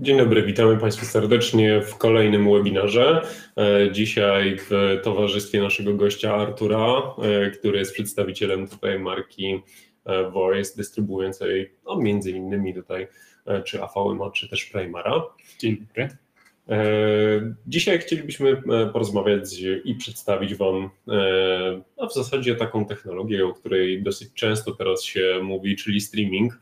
Dzień dobry, witamy Państwa serdecznie w kolejnym webinarze. E, dzisiaj w towarzystwie naszego gościa Artura, e, który jest przedstawicielem tutaj marki e, Voice, dystrybuującej no, między innymi tutaj czy AVMA, czy też Primara. Dzień dobry. Dzisiaj chcielibyśmy porozmawiać i przedstawić Wam no, w zasadzie taką technologię, o której dosyć często teraz się mówi, czyli streaming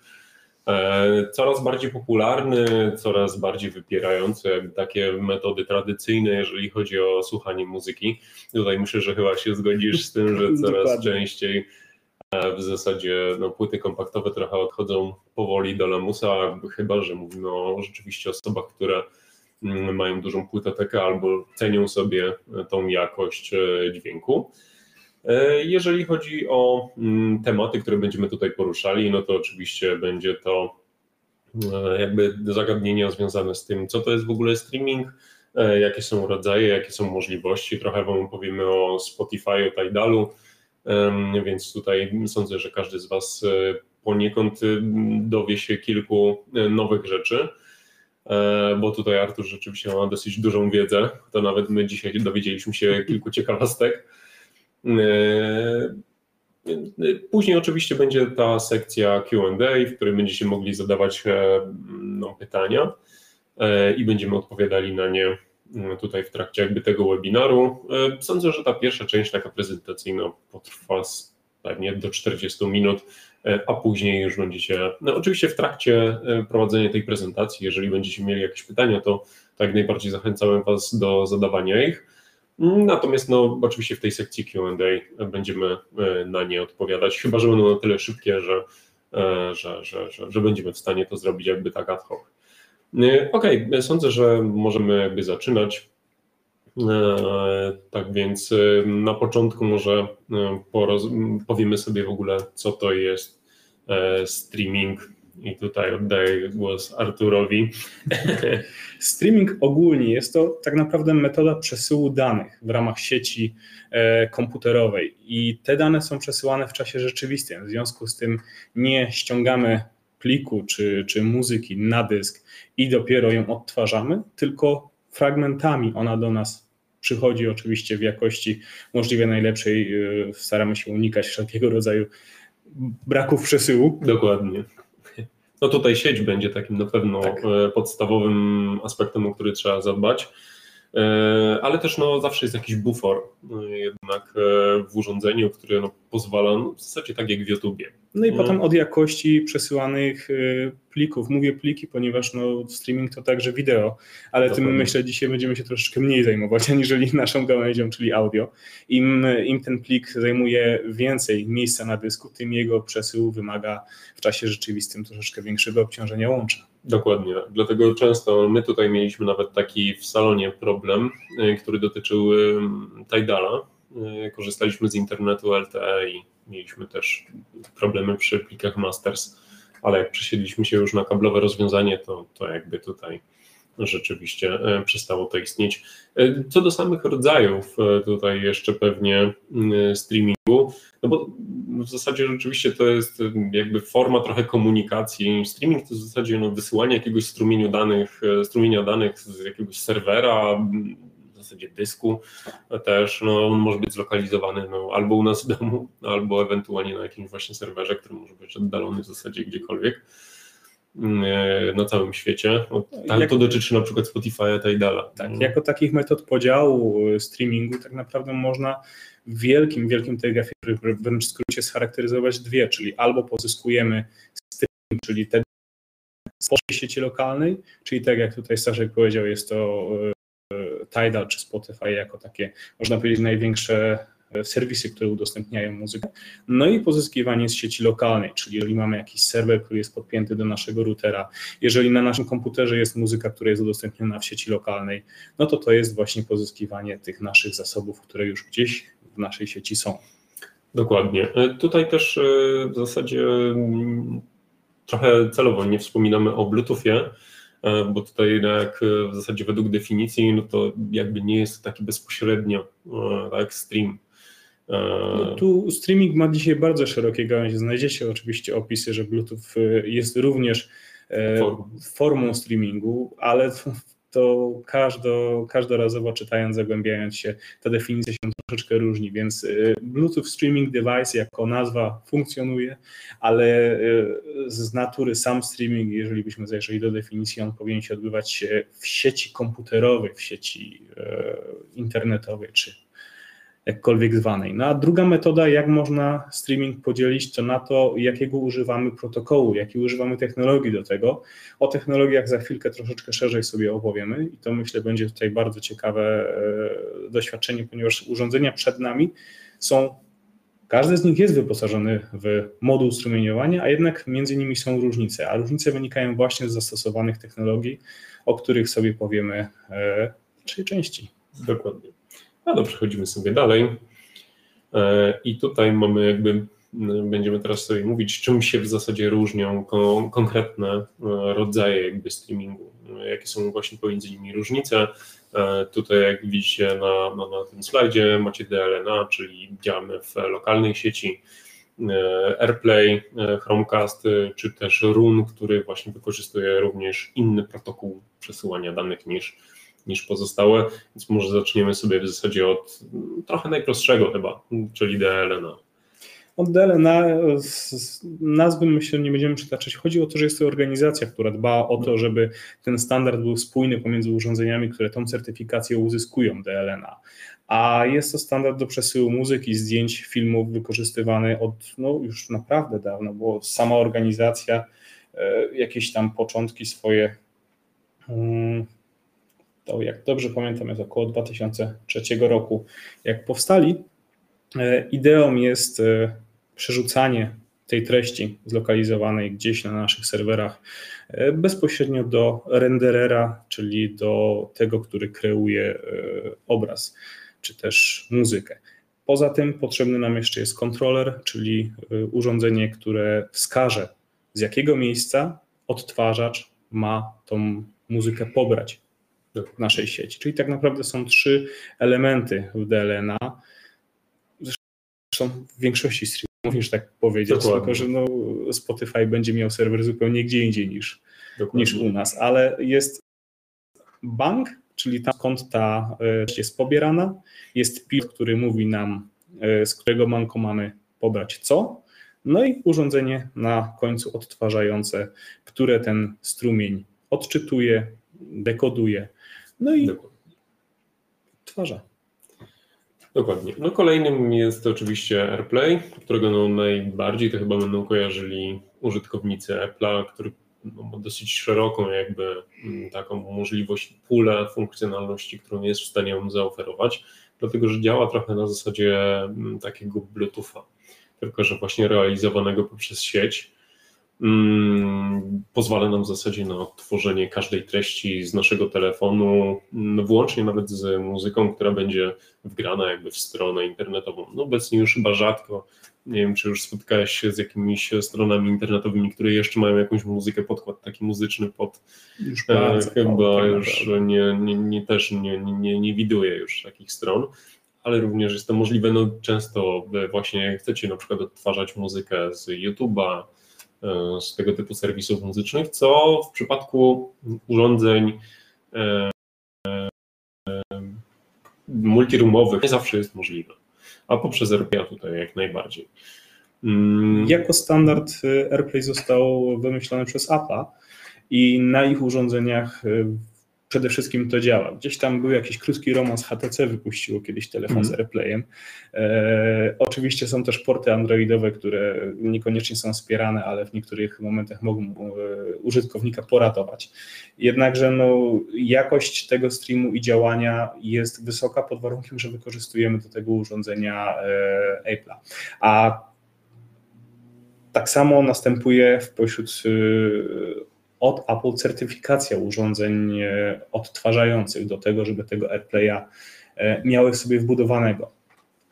coraz bardziej popularny, coraz bardziej wypierający takie metody tradycyjne, jeżeli chodzi o słuchanie muzyki. Tutaj myślę, że chyba się zgodzisz z tym, że coraz częściej e, w zasadzie no, płyty kompaktowe trochę odchodzą powoli do lamusa, chyba że mówimy o rzeczywiście osobach, które mm, mają dużą płytotekę albo cenią sobie tą jakość e, dźwięku. E, jeżeli chodzi o mm, tematy, które będziemy tutaj poruszali, no to oczywiście będzie to e, jakby zagadnienia związane z tym, co to jest w ogóle streaming, e, jakie są rodzaje, jakie są możliwości. Trochę Wam powiemy o Spotify, o Tidalu, więc tutaj sądzę, że każdy z Was poniekąd dowie się kilku nowych rzeczy, bo tutaj Artur rzeczywiście ma dosyć dużą wiedzę, to nawet my dzisiaj dowiedzieliśmy się kilku ciekawostek. E, później oczywiście będzie ta sekcja QA, w której będziecie mogli zadawać e, no, pytania e, i będziemy odpowiadali na nie tutaj w trakcie jakby tego webinaru. Sądzę, że ta pierwsza część taka prezentacyjna potrwa pewnie do 40 minut, a później już będziecie, no oczywiście w trakcie prowadzenia tej prezentacji, jeżeli będziecie mieli jakieś pytania, to tak najbardziej zachęcałem Was do zadawania ich. Natomiast no, oczywiście w tej sekcji QA będziemy e, na nie odpowiadać, chyba że będą na tyle szybkie, że, e, że, że, że, że będziemy w stanie to zrobić jakby tak ad hoc. E, okej, okay, sądzę, że możemy jakby zaczynać. Tak więc na początku może powiemy sobie w ogóle, co to jest streaming i tutaj oddaję głos Arturowi. Streaming ogólnie jest to tak naprawdę metoda przesyłu danych w ramach sieci e, komputerowej i te dane są przesyłane w czasie rzeczywistym. W związku z tym nie ściągamy pliku czy, czy muzyki na dysk i dopiero ją odtwarzamy, tylko fragmentami ona do nas przychodzi oczywiście w jakości możliwie najlepszej. E, staramy się unikać wszelkiego rodzaju braków przesyłu. Dokładnie. No tutaj sieć będzie takim na pewno tak. E, podstawowym aspektem, o który trzeba zadbać. E, ale też no, zawsze jest jakiś bufor e, jednak w urządzeniu, który no, pozwala, no, w zasadzie tak jak w YouTubie. No i no. potem od jakości przesyłanych plików. Mówię pliki, ponieważ no, streaming to także wideo, ale to tym pewnie. myślę dzisiaj będziemy się troszeczkę mniej zajmować, aniżeli naszą gałęzią, czyli audio. Im, Im ten plik zajmuje więcej miejsca na dysku, tym jego przesył wymaga w czasie rzeczywistym troszeczkę większego obciążenia łącza. Dokładnie, dlatego często my tutaj mieliśmy nawet taki w salonie problem, y, który dotyczył Tidala. Y, korzystaliśmy z internetu LTE i mieliśmy też problemy przy plikach Masters ale jak przesiedliśmy się już na kablowe rozwiązanie, to, to jakby tutaj rzeczywiście e, przestało to istnieć. E, co do samych rodzajów, e, tutaj jeszcze pewnie streamingu, no bo w zasadzie rzeczywiście to jest jakby forma trochę komunikacji. Streaming to w zasadzie no, wysyłanie jakiegoś strumienia danych, strumienia danych z jakiegoś serwera zasadzie dysku też, no, on może być zlokalizowany no, albo u nas w domu, albo ewentualnie na jakimś właśnie serwerze, który może być oddalony w zasadzie gdziekolwiek mm, na całym świecie. No, tam Jak, to dotyczy na przykład Spotify'a, Tidala. Tak, no. jako takich metod podziału e, streamingu tak naprawdę można w wielkim, wielkim telegrafie wręcz skrócie scharakteryzować dwie, czyli albo pozyskujemy streaming, czyli te z sieci lokalnej, czyli tak jak tutaj Staszek powiedział, jest to e, Tidal czy Spotify jako takie, można powiedzieć, największe e, serwisy, które udostępniają muzykę. No i pozyskiwanie z sieci lokalnej, czyli jeżeli mamy jakiś serwer, który jest podpięty do naszego routera, jeżeli na naszym komputerze jest muzyka, która jest udostępniona w sieci lokalnej, no to to jest właśnie pozyskiwanie tych naszych zasobów, które już gdzieś w naszej sieci są. Dokładnie. E, tutaj też e, w zasadzie mm, trochę celowo nie wspominamy o Bluetoothie, bo tutaj jak e, w zasadzie według definicji, no to jakby nie jest taki bezpośrednio e, tak, stream. No tu streaming ma dzisiaj bardzo szerokie gałęzie. Znajdziecie oczywiście opisy, że Bluetooth jest również formą streamingu, ale to każdo, każdorazowo czytając, zagłębiając się, ta definicja się troszeczkę różni, więc y, Bluetooth Streaming Device jako nazwa funkcjonuje, ale y, z natury sam streaming, jeżeli byśmy zajrzeli do definicji, on powinien się odbywać w sieci komputerowej, w sieci y, internetowej czy jakkolwiek zwanej. No a druga metoda, jak można streaming podzielić, to na to, jakiego używamy protokołu, jakiej używamy technologii do tego. O technologiach za chwilkę troszeczkę szerzej sobie opowiemy i to myślę będzie tutaj bardzo ciekawe e, doświadczenie, ponieważ urządzenia przed nami są każdy z nich jest wyposażony w moduł strumieniowania, a jednak między nimi są różnice, a różnice wynikają właśnie z zastosowanych technologii, o których sobie powiemy e, tej części. Dokładnie. No dobrze, przechodzimy sobie dalej. E, I tutaj mamy jakby, będziemy teraz sobie mówić, czym się w zasadzie różnią konkretne e, rodzaje jakby streamingu, jakie są właśnie pomiędzy nimi różnice. E, tutaj jak widzicie na, na, na tym slajdzie macie DLNA, czyli działamy w lokalnej sieci, AirPlay, Chromecast, czy też Run, który właśnie wykorzystuje również inny protokół przesyłania danych niż niż pozostałe, więc może zaczniemy sobie w zasadzie od trochę najprostszego chyba, czyli DLNA. Od DLNA nazwy myślę nie będziemy przytaczać. Chodzi o to, że jest to organizacja, która dba o to, żeby ten standard był spójny pomiędzy urządzeniami, które tą certyfikację uzyskują DLNA. A jest to standard do przesyłu muzyki, zdjęć, filmów wykorzystywany od no, już naprawdę dawno, bo sama organizacja e, jakieś tam początki swoje mm, to jak dobrze pamiętam jest około 2003 roku, jak powstali. E, ideą jest e, przerzucanie tej treści zlokalizowanej gdzieś na naszych serwerach e, bezpośrednio do renderera, czyli do tego, który kreuje obraz czy też muzykę. Poza tym potrzebny nam jeszcze jest kontroler, czyli urządzenie, które wskaże, z jakiego miejsca odtwarzacz ma tą muzykę pobrać w naszej sieci. Czyli tak naprawdę są trzy elementy w DLNA. Zresztą w większości streamów, musisz tak powiedzieć, Dokładnie. tylko że no, Spotify będzie miał serwer zupełnie gdzie indziej niż, niż u nas, ale jest bank, czyli tam skąd ta e, jest pobierana, jest PIT, który mówi nam, e, z którego banku mamy pobrać co, no i urządzenie na końcu odtwarzające, które ten strumień odczytuje, dekoduje no i Dokładnie. twarza. Dokładnie. No kolejnym jest oczywiście AirPlay, którego no najbardziej to chyba będą kojarzyli użytkownicy Apple'a, który no, ma dosyć szeroką jakby mm, taką możliwość, pulę funkcjonalności, którą jest w stanie on zaoferować, dlatego że działa trochę na zasadzie mm, takiego Bluetootha, tylko że właśnie realizowanego poprzez sieć pozwala nam w zasadzie na odtworzenie każdej treści z naszego telefonu, no włącznie nawet z muzyką, która będzie wgrana jakby w stronę internetową. No obecnie już chyba rzadko, nie wiem czy już spotkałeś się z jakimiś stronami internetowymi, które jeszcze mają jakąś muzykę, podkład taki muzyczny pod, już e, chyba już nie, nie, nie, też nie, nie, nie widuję już takich stron. Ale również jest to możliwe, no często właśnie chcecie na przykład odtwarzać muzykę z YouTube'a, z tego typu serwisów muzycznych, co w przypadku urządzeń e, e, multiroomowych nie zawsze jest możliwe, a poprzez AirPlay tutaj jak najbardziej. Mm. Jako standard AirPlay został wymyślony przez Apple i na ich urządzeniach przede wszystkim to działa. Gdzieś tam był jakiś krótki romans, HTC wypuściło kiedyś telefon mm. z. AirPlayem. E, oczywiście są też porty androidowe, które niekoniecznie są wspierane, ale w niektórych momentach mogą e, użytkownika poratować. Jednakże no, jakość tego streamu i działania jest wysoka pod warunkiem, że wykorzystujemy do tego urządzenia e, Apple'a. A tak samo następuje w pośród e, od Apple certyfikacja urządzeń e, odtwarzających do tego, żeby tego AirPlaya e, miały sobie wbudowanego.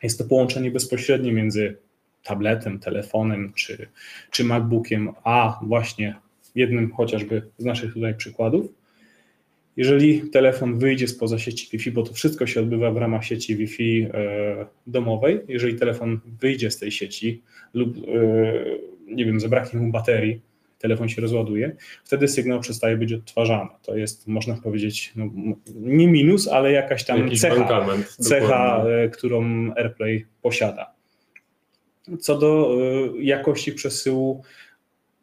Jest to połączenie bezpośrednie między tabletem, telefonem czy, czy MacBookiem, a właśnie jednym chociażby z naszych tutaj przykładów. Jeżeli telefon wyjdzie spoza sieci Wi-Fi, bo to wszystko się odbywa w ramach sieci Wi-Fi e, domowej, jeżeli telefon wyjdzie z tej sieci lub, nie wiem, zabraknie mu baterii, telefon się rozładuje, wtedy sygnał przestaje być odtwarzany. To jest, można powiedzieć, no, nie minus, ale jakaś tam Jakiś cecha, cecha e, którą AirPlay posiada. Co do e, jakości przesyłu,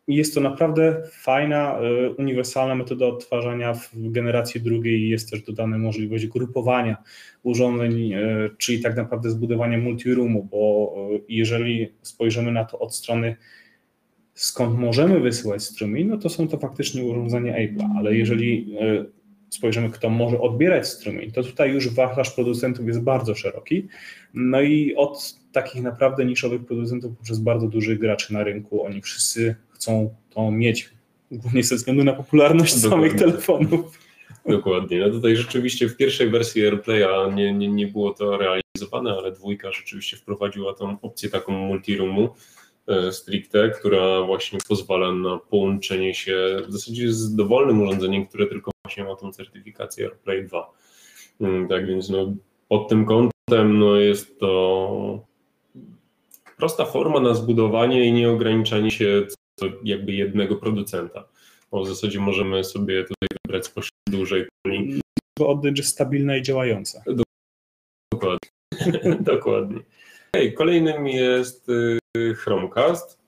jest to naprawdę fajna, e, uniwersalna metoda odtwarzania. W generacji drugiej jest też dodana możliwość grupowania urządzeń, czyli tak naprawdę zbudowania multiroomu, bo jeżeli spojrzymy na to od strony skąd możemy wysyłać strumień, no to są to faktycznie urządzenia Apple'a, ale jeżeli e, spojrzymy, kto może odbierać strumień, to tutaj już wachlarz producentów jest bardzo szeroki. No i od takich naprawdę niszowych producentów poprzez bardzo dużych graczy na rynku, oni wszyscy chcą to mieć, głównie ze względu na popularność Dokładnie. samych telefonów. Dokładnie. No tutaj rzeczywiście w pierwszej wersji AirPlaya nie, nie, nie było to realizowane, ale dwójka rzeczywiście wprowadziła tą opcję taką multiroomu stricte, która właśnie pozwala na połączenie się w zasadzie z dowolnym urządzeniem, które tylko właśnie ma tą certyfikację AirPlay 2. Mm, tak więc no, pod tym kątem no, jest to prosta forma na zbudowanie i nieograniczanie się do jakby jednego producenta. Bo w zasadzie możemy sobie tutaj wybrać spośród dużej puli. Oddać, że stabilna i działająca. Dokładnie. Dokładnie. Okay, kolejnym jest y, Chromecast.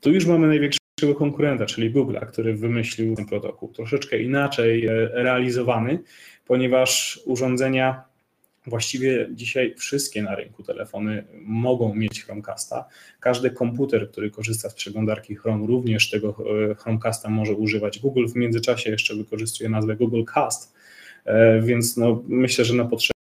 Tu już mamy największego konkurenta, czyli Google, który wymyślił ten protokół. Troszeczkę inaczej e, realizowany, ponieważ urządzenia, właściwie dzisiaj wszystkie na rynku telefony mogą mieć Chromecasta. Każdy komputer, który korzysta z przeglądarki Chrome, również tego e, Chromecasta może używać. Google w międzyczasie jeszcze wykorzystuje nazwę Google Cast, e, więc no, myślę, że na potrzeby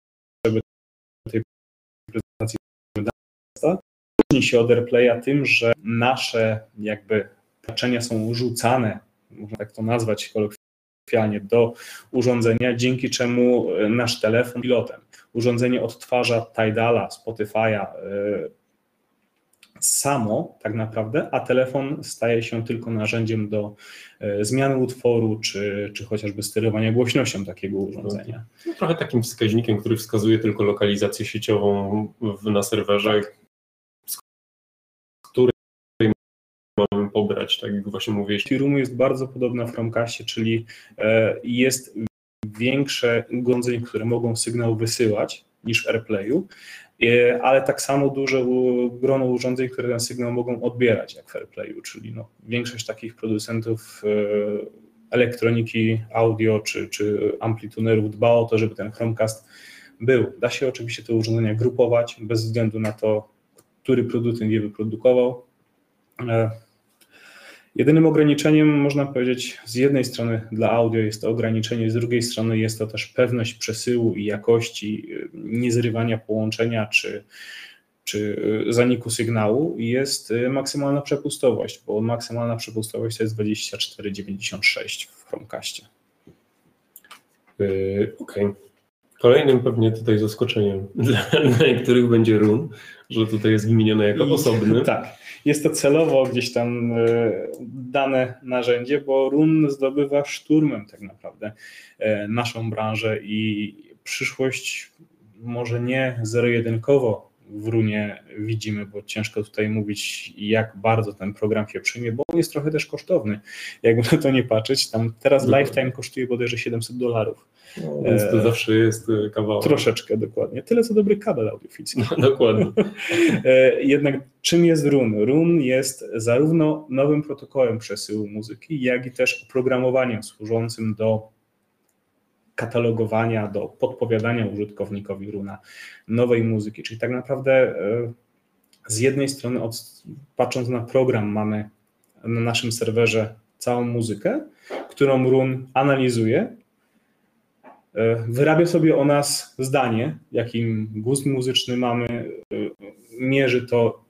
różni się od AirPlaya tym, że nasze jakby naczynia są rzucane, można tak to nazwać kolokwialnie, do urządzenia, dzięki czemu e, nasz telefon pilotem. Urządzenie odtwarza Tidala, Spotify'a e, samo tak naprawdę, a telefon staje się tylko narzędziem do e, zmiany utworu, czy, czy chociażby sterowania głośnością takiego urządzenia. No, trochę takim wskaźnikiem, który wskazuje tylko lokalizację sieciową w, na serwerze, tak mamy pobrać, tak jak właśnie mówiłeś. T-Room jest bardzo podobna w Chromecastie, czyli e, jest większe urządzeń, które mogą sygnał wysyłać niż AirPlayu, ale tak samo duże grono urządzeń, które ten sygnał mogą odbierać, jak w AirPlayu, czyli no, większość takich producentów e, elektroniki, audio czy, czy amplitunerów dba o to, żeby ten Chromecast był. Da się oczywiście te urządzenia grupować bez względu na to, który producent je wyprodukował. Jedynym ograniczeniem, można powiedzieć, z jednej strony dla audio jest to ograniczenie, z drugiej strony jest to też pewność przesyłu i jakości, y, niezrywania połączenia czy, czy y, zaniku sygnału jest y, maksymalna przepustowość, bo maksymalna przepustowość to jest 24,96 w Chromecastie. Okej. Okay. Kolejnym pewnie tutaj zaskoczeniem dla, dla niektórych będzie run, że tutaj jest wymienione jako osobny. tak jest to celowo gdzieś tam e, dane narzędzie, bo RUN zdobywa szturmem tak naprawdę e, naszą branżę i przyszłość może nie zero-jedynkowo w runie widzimy, bo ciężko tutaj mówić, jak bardzo ten program się przyjmie, bo on jest trochę też kosztowny. Jakby na to nie patrzeć, tam teraz Lifetime kosztuje bodajże 700 dolarów. No, więc to e, zawsze jest e, kawałek. Troszeczkę, dokładnie. Tyle co dobry kabel audiofilski. No, dokładnie. E, jednak czym jest RUN? RUN jest zarówno nowym protokołem przesyłu muzyki, jak i też oprogramowaniem służącym do katalogowania, do podpowiadania użytkownikowi runa nowej muzyki. Czyli tak naprawdę z jednej strony, od, patrząc na program, mamy na naszym serwerze całą muzykę, którą run analizuje wyrabia sobie o nas zdanie, jakim gust muzyczny mamy, e, mierzy to,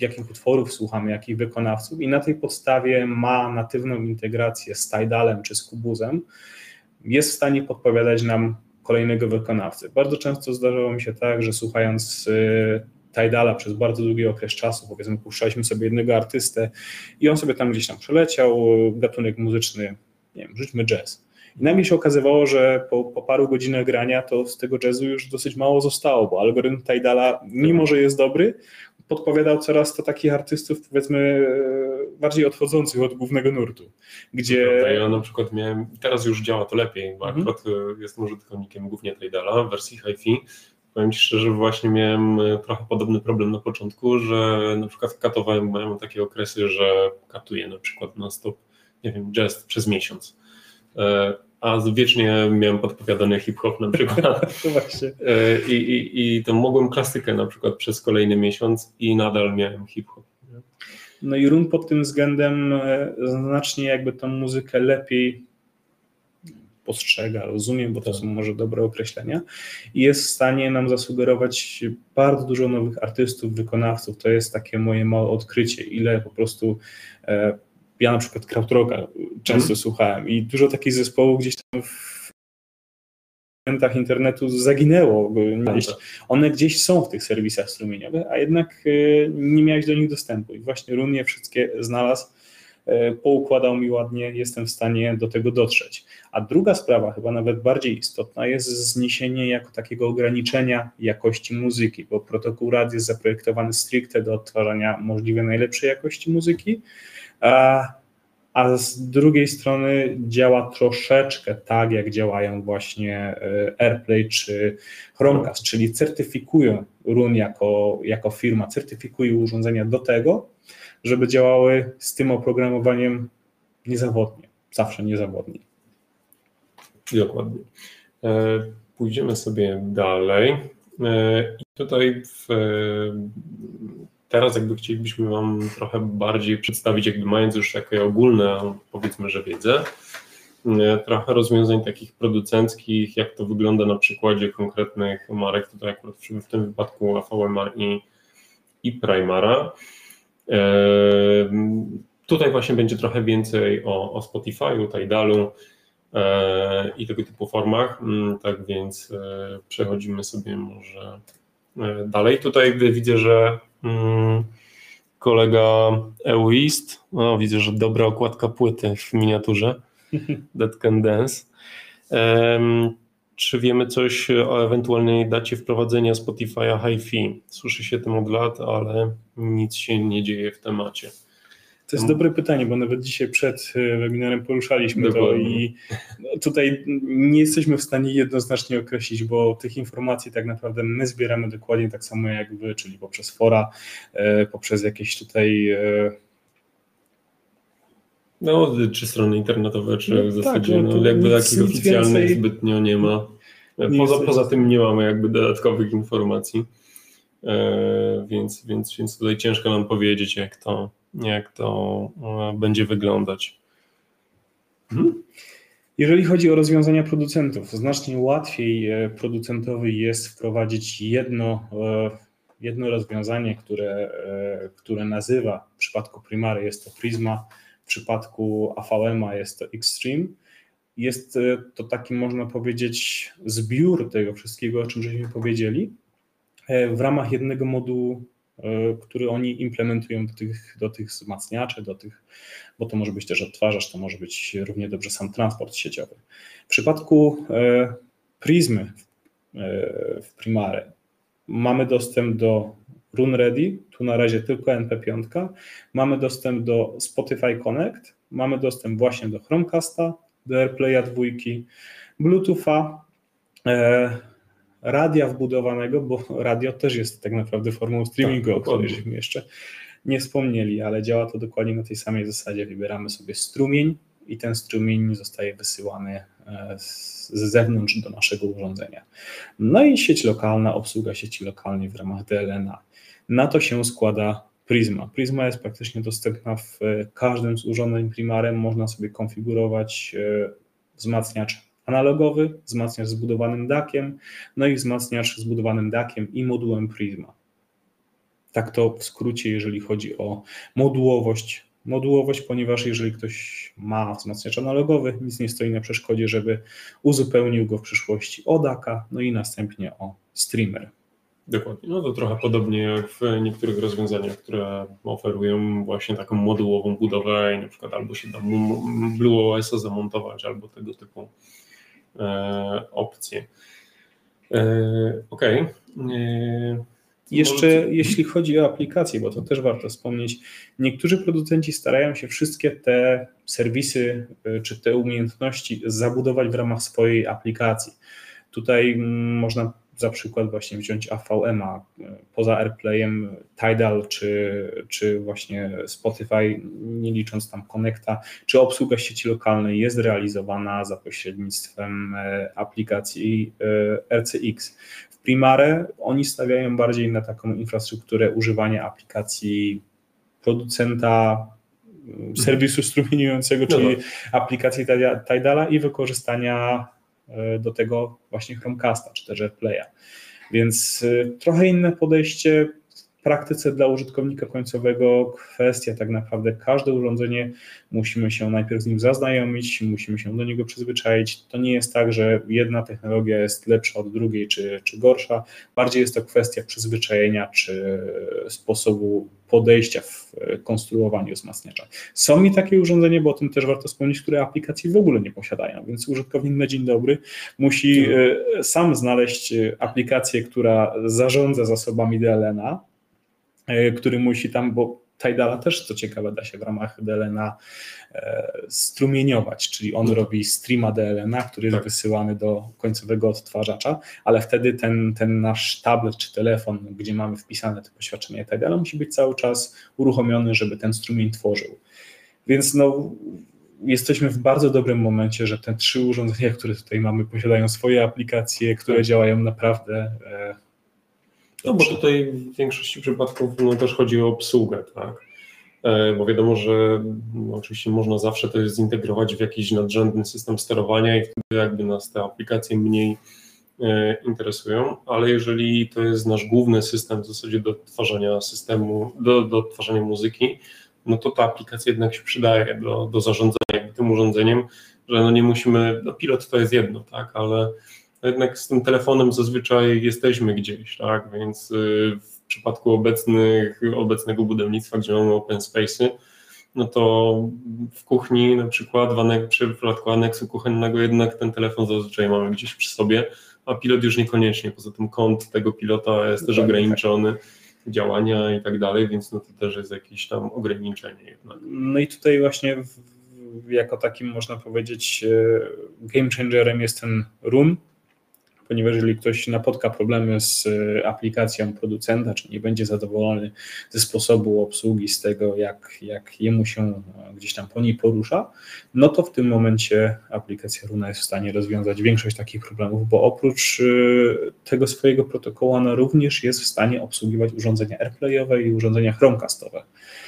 jakich utworów słuchamy, jakich wykonawców, i na tej podstawie ma natywną integrację z Tidalem czy z Kubuzem, jest w stanie podpowiadać nam kolejnego wykonawcę. Bardzo często zdarzało mi się tak, że słuchając e, Tidala przez bardzo długi okres czasu, powiedzmy, puszczaliśmy sobie jednego artystę i on sobie tam gdzieś tam przeleciał, gatunek muzyczny, nie wiem, rzućmy jazz i nagle się okazywało, że po, po, paru godzinach grania to z tego jazzu już dosyć mało zostało, bo algorytm Tidala, mimo że jest dobry, podpowiadał coraz to takich artystów, powiedzmy, bardziej odchodzących od głównego nurtu, gdzie... Ja na przykład miałem, teraz już działa to lepiej, bo mhm. akurat e, jestem użytkownikiem głównie Tradala w wersji HiFi. Powiem Ci szczerze, właśnie miałem e, trochę podobny problem na początku, że na przykład katowałem, miałem takie okresy, że katuję na przykład na stop, nie wiem, jest przez miesiąc a wiecznie miałem podpowiadany hip-hop na przykład. właśnie. E, I, i, I to mogłem klasykę na przykład przez kolejny miesiąc i nadal miałem hip-hop. No i Run pod tym względem e, znacznie jakby tą muzykę lepiej postrzega, rozumie, bo to są może dobre określenia i jest w stanie nam zasugerować bardzo dużo nowych artystów, wykonawców. To jest takie moje małe odkrycie, ile po prostu e, ja na przykład krautrocka często mm. słuchałem i dużo takich zespołów gdzieś tam w momentach internetu zaginęło. Gdzieś, tak. one gdzieś są w tych serwisach strumieniowych, a jednak e, nie miałeś do nich dostępu. I właśnie Run je wszystkie znalazł, e, poukładał mi ładnie, jestem w stanie do tego dotrzeć. A druga sprawa, chyba nawet bardziej istotna, jest zniesienie jako takiego ograniczenia jakości muzyki, bo protokół RAD jest zaprojektowany stricte do odtwarzania możliwie najlepszej jakości muzyki, a, z drugiej strony działa troszeczkę tak, jak działają właśnie e, AirPlay czy Chromecast, czyli certyfikują RUN jako, jako firma, certyfikują urządzenia do tego, żeby działały z tym oprogramowaniem niezawodnie, zawsze niezawodnie. Dokładnie. E, pójdziemy sobie dalej. E, I tutaj w teraz jakby chcielibyśmy Wam trochę bardziej przedstawić, jakby mając już takie ogólne, powiedzmy, że wiedzę, e, trochę rozwiązań takich producenckich, jak to wygląda na przykładzie konkretnych marek, tutaj akurat w tym wypadku AVMR i, i Primara. E, tutaj właśnie będzie trochę więcej o, o Spotify'u, Tidalu e, i tego typu formach, mm, tak więc przechodzimy sobie może dalej. Tutaj widzę, że Mm, kolega Eoist. O, widzę, że dobra okładka płyty w miniaturze. That Can Dance. Czy wiemy coś o ewentualnej dacie wprowadzenia Spotify'a HiFi? Słyszy się tym od lat, ale nic się nie dzieje w temacie. To jest dobre pytanie, bo nawet dzisiaj przed e, webinarem poruszaliśmy Dokładnie. to i no, tutaj nie jesteśmy w stanie jednoznacznie określić, bo tych informacji tak naprawdę my zbieramy dokładnie tak samo jak wy, czyli poprzez fora, e, poprzez jakieś tutaj e, no, czy strony internetowe, czy no, w zasadzie tak, no, no jakby takich oficjalnych więcej... zbytnio nie ma. Poza, poza tym nie mamy jakby dodatkowych informacji, e, więc, więc, więc tutaj ciężko nam powiedzieć, jak to, jak to e, będzie wyglądać. Hmm? Jeżeli chodzi o rozwiązania producentów, znacznie łatwiej e, producentowi jest wprowadzić jedno, e, jedno rozwiązanie, które, które nazywa, w przypadku Primary jest to Prisma, w przypadku AVM jest to Extreme. Jest to taki, można powiedzieć, zbiór tego wszystkiego, o czym żeśmy powiedzieli, w ramach jednego modułu który oni implementują do tych, do tych wzmacniaczy, do tych, bo to może być też odtwarzacz, to może być równie dobrze sam transport sieciowy. W przypadku e, Prismy e, w Primary mamy dostęp do Run Ready, tu na razie tylko NP5, mamy dostęp do Spotify Connect, mamy dostęp właśnie do Chromecasta, do AirPlaya dwójki, Bluetootha, radia wbudowanego, bo radio też jest tak naprawdę formą streamingu, tak, o której żeśmy jeszcze nie wspomnieli, ale działa to dokładnie na tej samej zasadzie. Wybieramy sobie strumień i ten strumień zostaje wysyłany e, z zewnątrz do naszego urządzenia. No i sieć lokalna, obsługa sieci lokalnej w ramach DLNA. Na to się składa Prisma. Prisma jest praktycznie dostępna w e, każdym z urządzeń Primarem. Można sobie konfigurować e, wzmacniacz analogowy, wzmacniacz zbudowanym dakiem, no i wzmacniacz zbudowanym dakiem i modułem Prisma. Tak to w skrócie, jeżeli chodzi o modułowość. Modułowość, ponieważ jeżeli ktoś ma wzmacniacz analogowy, nic nie stoi na przeszkodzie, żeby uzupełnił go w przyszłości o daka, no i następnie o streamer. Dokładnie. No to trochę podobnie jak w niektórych rozwiązaniach, które oferują właśnie taką modułową budowę i na przykład albo się da Blue OS zamontować, albo tego typu opcje. E, ok. E, Jeszcze jeśli chodzi o aplikacje, bo to też warto wspomnieć, niektórzy producenci starają się wszystkie te serwisy czy te umiejętności zabudować w ramach swojej aplikacji. Tutaj mm, można za przykład właśnie wziąć AVM-a, poza AirPlayem Tidal czy, czy właśnie Spotify, nie licząc tam Connecta, czy obsługa sieci lokalnej jest realizowana za pośrednictwem e, aplikacji e, RCX. W Primare oni stawiają bardziej na taką infrastrukturę używania aplikacji producenta serwisu strumieniującego, no czyli no. aplikacji Tidala i wykorzystania E, do tego właśnie Chromecasta czy też AirPlaya. Więc e, trochę inne podejście praktyce dla użytkownika końcowego. Kwestia tak naprawdę, każde urządzenie musimy się najpierw z nim zaznajomić, musimy się do niego przyzwyczaić. To nie jest tak, że jedna technologia jest lepsza od drugiej czy, czy gorsza. Bardziej jest to kwestia przyzwyczajenia czy sposobu podejścia w konstruowaniu wzmacniacza. Są mi takie urządzenia, bo o tym też warto wspomnieć, które aplikacji w ogóle nie posiadają, więc użytkownik na dzień dobry musi e, sam znaleźć e, aplikację, która zarządza zasobami DLNA, e, który musi tam, bo Tidala też, co ciekawe, da się w ramach DLNA e, strumieniować, czyli on mhm. robi streama DLNA, który jest tak. wysyłany do końcowego odtwarzacza, ale wtedy ten, ten nasz tablet czy telefon, gdzie mamy wpisane to poświadczenie Tidala, musi być cały czas uruchomiony, żeby ten strumień tworzył. Więc no, jesteśmy w bardzo dobrym momencie, że te trzy urządzenia, które tutaj mamy, posiadają swoje aplikacje, które tak. działają naprawdę e, no bo tutaj w większości przypadków no, też chodzi o obsługę, tak? E, bo wiadomo, że no, oczywiście można zawsze to zintegrować w jakiś nadrzędny system sterowania i wtedy jakby nas te aplikacje mniej e, interesują, ale jeżeli to jest nasz główny system w zasadzie do tworzenia systemu, do, do tworzenia muzyki, no to ta aplikacja jednak się przydaje do, do zarządzania tym urządzeniem, że no nie musimy, no pilot to jest jedno, tak, ale jednak z tym telefonem zazwyczaj jesteśmy gdzieś, tak? Więc y, w przypadku obecnych, obecnego budownictwa, gdzie mamy open space'y, no to w kuchni na przykład w, anek, przy przypadku aneksu kuchennego jednak ten telefon zazwyczaj mamy gdzieś przy sobie, a pilot już niekoniecznie. Poza tym kąt tego pilota jest też tak, ograniczony. działania i tak dalej, więc no to też jest jakieś tam ograniczenie jednak. No i tutaj właśnie w, jako takim można powiedzieć e, game changerem jest ten run, ponieważ jeżeli ktoś napotka problemy z e, aplikacją producenta, czy nie będzie zadowolony ze sposobu obsługi, z tego, jak, jak jemu się e, gdzieś tam po niej porusza, no to w tym momencie aplikacja Runa jest w stanie rozwiązać większość takich problemów, bo oprócz e, tego swojego protokołu ona również jest w stanie obsługiwać urządzenia AirPlayowe i urządzenia Chromecastowe.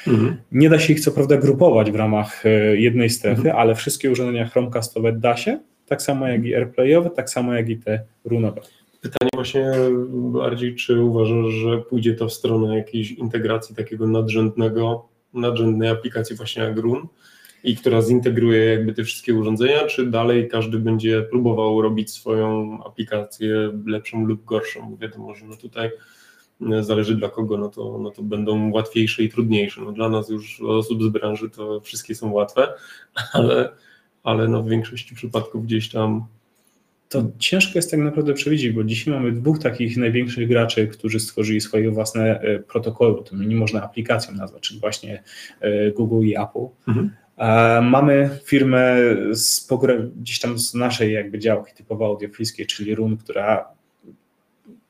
Mhm. Nie da się ich co prawda grupować w ramach jednej strefy, mhm. ale wszystkie urządzenia Chromecastowe da się, tak samo jak i airplayowe, tak samo jak i te runowe. Pytanie właśnie bardziej, czy uważasz, że pójdzie to w stronę jakiejś integracji takiego nadrzędnego, nadrzędnej aplikacji właśnie jak Run i która zintegruje jakby te wszystkie urządzenia, czy dalej każdy będzie próbował robić swoją aplikację lepszą lub gorszą? Wiadomo, że no tutaj zależy dla kogo, no to, no to będą łatwiejsze i trudniejsze. No dla nas już osób z branży to wszystkie są łatwe, ale ale no w większości przypadków gdzieś tam. To ciężko jest tak naprawdę przewidzieć, bo dzisiaj mamy dwóch takich największych graczy, którzy stworzyli swoje własne e, protokoły, to nie można aplikacją nazwać, czyli właśnie e, Google i Apple. Mhm. Mamy firmę z, gdzieś tam z naszej jakby działki typowo audiofilskiej, czyli RUN, która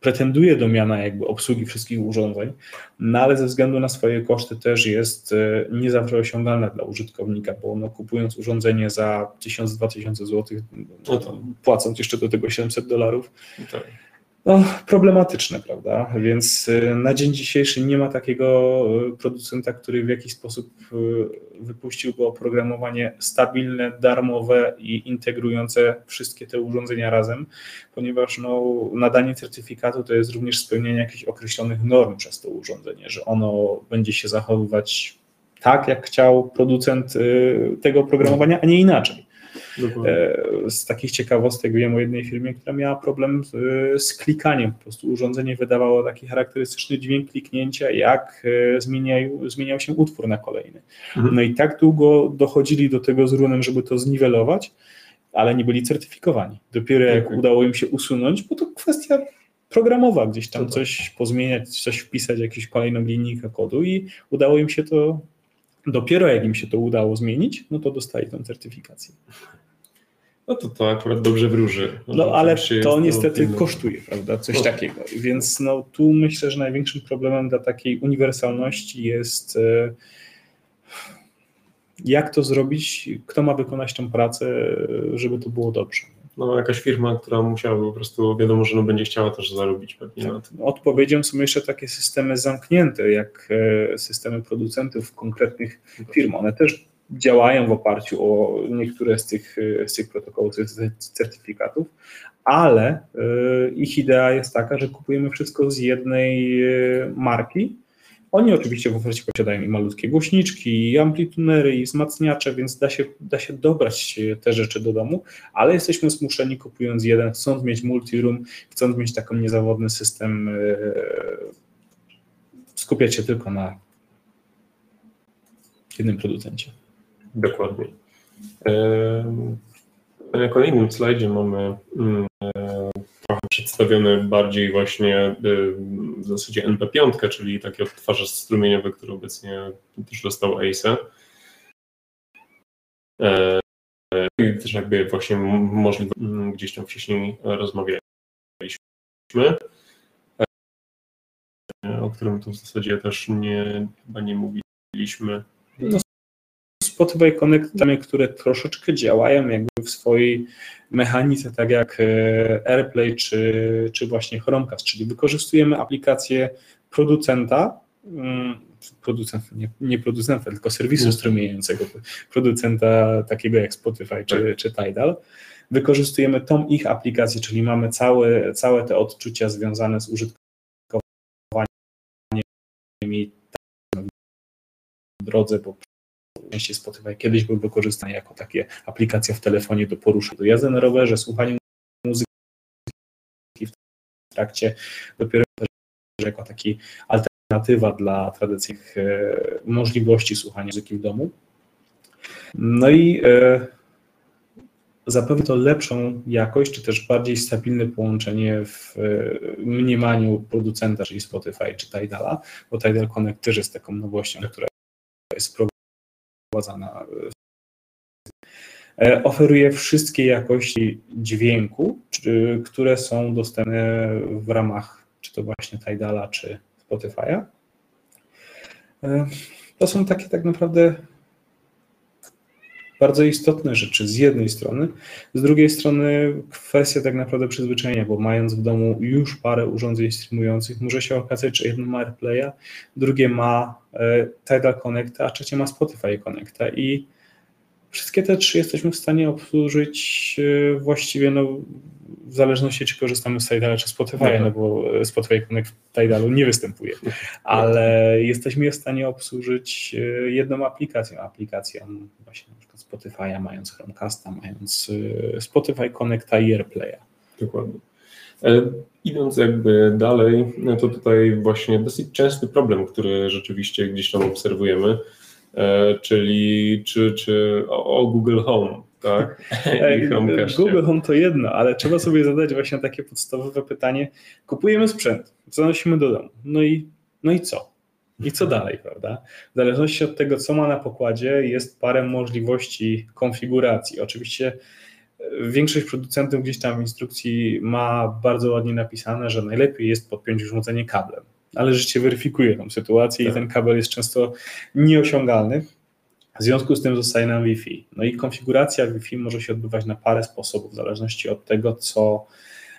pretenduje do miana jakby obsługi wszystkich urządzeń, no ale ze względu na swoje koszty też jest e, nie zawsze osiągalna dla użytkownika, bo no, kupując urządzenie za 1000-2000 zł, no płacąc jeszcze do tego 700 dolarów, tak no, problematyczne, prawda? Więc y, na dzień dzisiejszy nie ma takiego y, producenta, który w jakiś sposób y, wypuściłby oprogramowanie stabilne, darmowe i integrujące wszystkie te urządzenia razem, ponieważ no, nadanie certyfikatu to jest również spełnienie jakichś określonych norm przez to urządzenie, że ono będzie się zachowywać tak, jak chciał producent tego oprogramowania, a nie inaczej. E, z takich ciekawostek wiem o jednej firmie, która miała problem z, z, klikaniem. Po prostu urządzenie wydawało taki charakterystyczny dźwięk kliknięcia, jak e, zmieniał, zmieniał się utwór na kolejny. Mhm. No i tak długo dochodzili do tego z runem, żeby to zniwelować, ale nie byli certyfikowani. Dopiero jak okay. udało im się usunąć, bo to kwestia programowa, gdzieś tam coś pozmieniać, coś wpisać, jakąś kolejną linijkę kodu i udało im się to, dopiero jak im się to udało zmienić, no to dostali tę certyfikację. No to to akurat dobrze wróży. No, no ale to niestety kosztuje, prawda, coś no. takiego. Więc no, tu myślę, że największym problemem dla takiej uniwersalności jest e, jak to zrobić, kto ma wykonać tę pracę, żeby to było dobrze. No, jakaś firma, która musiałaby po prostu, wiadomo, że no będzie chciała też zarobić pewnie tak. na tym. Odpowiedzią są jeszcze takie systemy zamknięte, jak e, systemy producentów konkretnych firm. One też działają w oparciu o niektóre z tych, z tych protokołów, certyfikatów, ale y, ich idea jest taka, że kupujemy wszystko z jednej y, marki. Oni oczywiście w ofercie posiadają i malutkie głośniczki, i amplitunery, i wzmacniacze, więc da się, da się dobrać te rzeczy do domu, ale jesteśmy zmuszeni kupując jeden, chcąc mieć multiroom, chcąc mieć taką niezawodny system, y, skupiać się tylko na jednym producencie. Dokładnie. Na kolejnym slajdzie mamy mm, e, trochę przedstawione bardziej właśnie e, w zasadzie NP5, czyli taki odtwarzacz strumieniowy, który obecnie też dostał ACE. I też jakby właśnie możliwe, mm, gdzieś tam wcześniej rozmawialiśmy, e, o którym tu w zasadzie też nie, chyba nie mówiliśmy. No, Spotify konektami, które troszeczkę działają jakby w swojej mechanice, tak jak e, AirPlay czy, czy właśnie Chromecast, czyli wykorzystujemy aplikację producenta, mm, producenta, nie, nie producenta, tylko serwisu mhm. strumieniającego, producenta takiego jak Spotify czy, tak. czy Tidal. Wykorzystujemy tą ich aplikację, czyli mamy całe, całe te odczucia związane z użytkowaniem i w drodze po częściej Spotify kiedyś był wykorzystany jako takie aplikacja w telefonie do poruszania, do jazdy na rowerze, słuchania muzyki w trakcie, dopiero jako taki alternatywa dla tradycyjnych e, możliwości słuchania muzyki w domu. No i e, zapewni to lepszą jakość, czy też bardziej stabilne połączenie w e, mniemaniu producenta, czyli Spotify czy Tidala, bo Tidal Connect też jest taką nowością, która jest wprowadzana. E, oferuje wszystkie jakości dźwięku, które są dostępne w ramach czy to właśnie Tidala, czy Spotify'a. E, to są takie tak naprawdę bardzo istotne rzeczy z jednej strony, z drugiej strony kwestia tak naprawdę przyzwyczajenia, bo mając w domu już parę urządzeń streamujących, może się okazać, że jedno ma AirPlaya, drugie ma Tidal Connecta, a trzecie ma Spotify Connecta i wszystkie te trzy jesteśmy w stanie obsłużyć e, właściwie no, w zależności czy korzystamy z Tidala czy Spotify, no bo Spotify Connect w Tidalu nie występuje, ale jesteśmy je w stanie obsłużyć e, jedną aplikacją, aplikacją właśnie Spotify'a, mając Chromecasta, mając Spotify Connecta i AirPlaya. Dokładnie. E, idąc jakby dalej, to tutaj właśnie dosyć częsty problem, który rzeczywiście gdzieś tam obserwujemy, e, czyli czy, czy o, Google Home, tak? I Google Home to jedno, ale trzeba sobie zadać właśnie takie podstawowe pytanie. Kupujemy sprzęt, zanosimy do domu, no i, no i co? I co dalej, prawda? W zależności od tego, co ma na pokładzie, jest parę możliwości konfiguracji. Oczywiście e, większość producentów gdzieś tam w instrukcji ma bardzo ładnie napisane, że najlepiej jest podpiąć urządzenie kablem, ale życie weryfikuje tą sytuację tak. i ten kabel jest często nieosiągalny. W związku z tym zostaje nam Wi-Fi. No i konfiguracja Wi-Fi może się odbywać na parę sposobów, w zależności od tego, co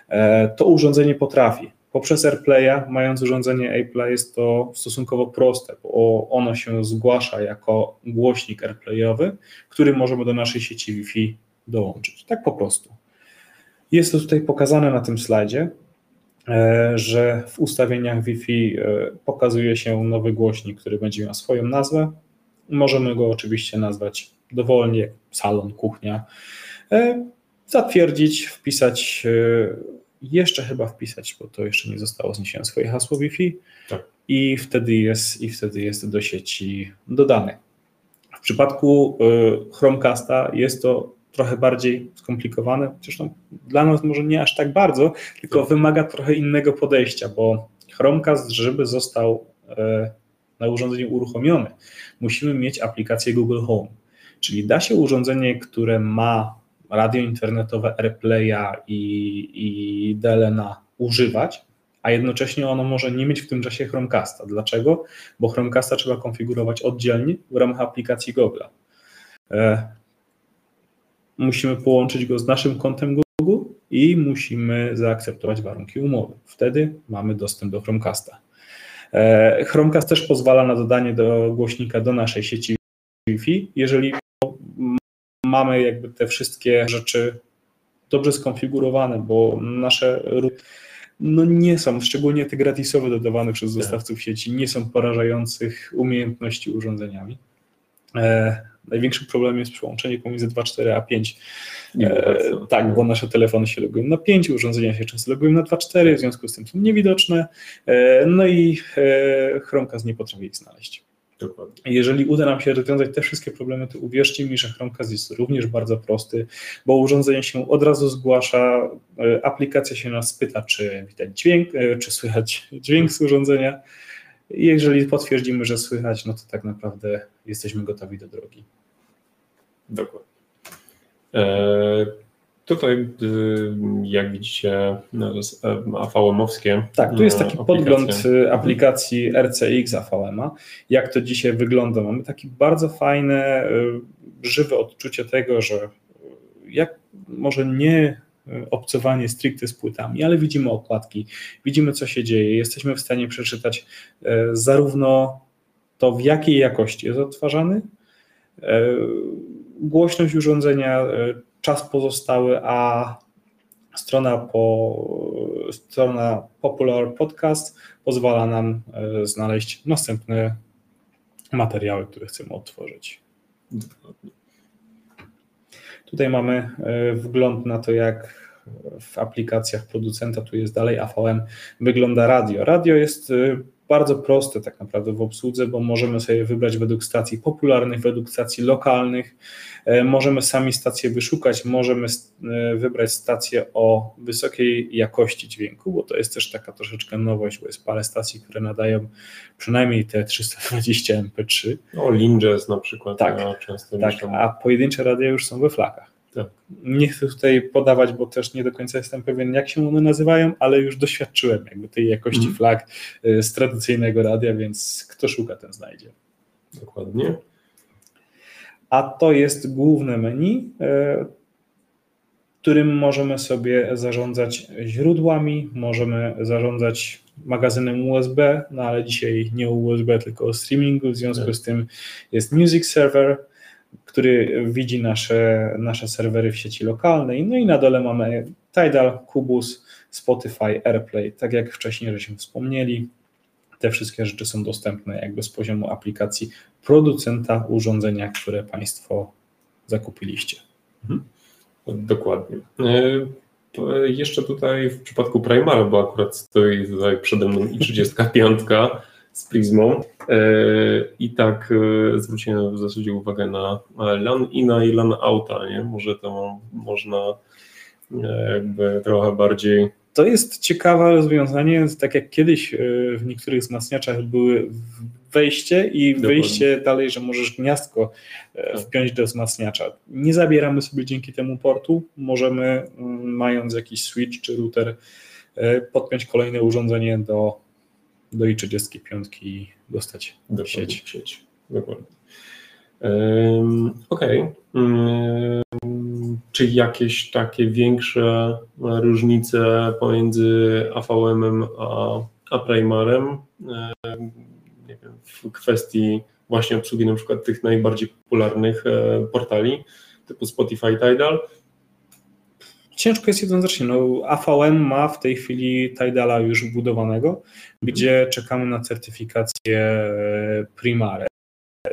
e, to urządzenie potrafi. Poprzez AirPlaya, mając urządzenie AirPlay, jest to stosunkowo proste, bo ono się zgłasza jako głośnik AirPlayowy, który możemy do naszej sieci Wi-Fi dołączyć. Tak po prostu. Jest to tutaj pokazane na tym slajdzie, e, że w ustawieniach Wi-Fi e, pokazuje się nowy głośnik, który będzie miał swoją nazwę. Możemy go oczywiście nazwać dowolnie salon, kuchnia. E, zatwierdzić, wpisać jeszcze chyba wpisać, bo to jeszcze nie zostało zniesione swoje hasło Wi-Fi tak. i, wtedy jest, i wtedy jest do sieci dodane. W przypadku Chromecasta jest to trochę bardziej skomplikowane, zresztą dla nas może nie aż tak bardzo, tylko wymaga trochę innego podejścia, bo Chromecast, żeby został e, na urządzeniu uruchomiony, musimy mieć aplikację Google Home, czyli da się urządzenie, które ma radio internetowe AirPlaya i, i DLNA używać, a jednocześnie ono może nie mieć w tym czasie Chromecasta. Dlaczego? Bo Chromecasta trzeba konfigurować oddzielnie w ramach aplikacji Google. E, musimy połączyć go z naszym kontem Google i musimy zaakceptować warunki umowy. Wtedy mamy dostęp do Chromecasta. E, Chromecast też pozwala na dodanie do głośnika do naszej sieci Wi-Fi, jeżeli mamy jakby te wszystkie rzeczy dobrze skonfigurowane, bo nasze no nie są, szczególnie te gratisowe dodawane przez tak. dostawców sieci, nie są porażających umiejętności urządzeniami. E, największy problem jest przełączenie pomiędzy 2.4 a 5. E, tak, bo nasze telefony się logują na 5, urządzenia się często logują na 2.4, w związku z tym są niewidoczne, e, no i e, Chromecast nie potrafi ich znaleźć. Dokładnie. Jeżeli uda nam się rozwiązać te wszystkie problemy, to uwierzcie mi, że Chromecast jest również bardzo prosty, bo urządzenie się od razu zgłasza, e, aplikacja się nas pyta, czy widać dźwięk, e, czy słychać dźwięk z urządzenia. Jeżeli potwierdzimy, że słychać, no to tak naprawdę jesteśmy gotowi do drogi. Dokładnie. E, Tutaj, y, jak widzicie, no, AVM-owskie. Tak, tu jest taki aplikacje. podgląd y, aplikacji RCX AVM-a. Jak to dzisiaj wygląda? Mamy takie bardzo fajne, y, żywe odczucie tego, że jak może nie obcowanie stricte z płytami, ale widzimy okładki, widzimy co się dzieje, jesteśmy w stanie przeczytać zarówno to, w jakiej jakości jest odtwarzany, głośność urządzenia, czas pozostały, a strona, po, strona Popular Podcast pozwala nam e, znaleźć następne materiały, które chcemy odtworzyć. Tutaj mamy e, wgląd na to, jak w aplikacjach producenta, tu jest dalej AVM, wygląda radio. Radio jest e, bardzo proste tak naprawdę w obsłudze, bo możemy sobie wybrać według stacji popularnych, według stacji lokalnych, możemy sami stację wyszukać, możemy e, wybrać stację o wysokiej jakości dźwięku, bo to jest też taka troszeczkę nowość, bo jest parę stacji, które nadają przynajmniej te 320 MP3. O, Linjazz na przykład. Tak, ja często tak a pojedyncze radia już są we flakach. Tak. Nie chcę tutaj podawać, bo też nie do końca jestem pewien, jak się one nazywają, ale już doświadczyłem jakby tej jakości mm. flag z tradycyjnego radia, więc kto szuka, ten znajdzie. Dokładnie. A to jest główne menu, y, którym możemy sobie zarządzać źródłami, możemy zarządzać magazynem USB, no ale dzisiaj nie USB, tylko o streamingu, w związku tak. z tym jest Music Server, który widzi nasze, nasze serwery w sieci lokalnej. No i na dole mamy Tidal, Kubus, Spotify, AirPlay. Tak jak wcześniej żeśmy wspomnieli, te wszystkie rzeczy są dostępne jakby z poziomu aplikacji producenta urządzenia, które Państwo zakupiliście. Mhm. Dokładnie. E, jeszcze tutaj w przypadku Primara, bo akurat stoi tutaj przede mną i 35 z Prismą. E, I tak e, zwróciłem w zasadzie uwagę na LAN ina i LAN outa, nie? Może to można jakby trochę bardziej to jest ciekawe rozwiązanie, tak jak kiedyś w niektórych wzmacniaczach były wejście i Dokładnie. wyjście dalej, że możesz gniazdko tak. wpiąć do wzmacniacza. Nie zabieramy sobie dzięki temu portu, możemy mm, mając jakiś switch czy router podpiąć kolejne urządzenie do do i35 i dostać do sieć. sieć. Dokładnie. Um, Okej. Okay. Um, czy jakieś takie większe różnice pomiędzy AVM-em a, a Primarem um, nie wiem, w kwestii właśnie obsługi na przykład tych najbardziej popularnych e, portali typu Spotify, Tidal, Ciężko jest jednoznacznie. No, AVM ma w tej chwili Tidala już wbudowanego, gdzie czekamy na certyfikację e, Primare.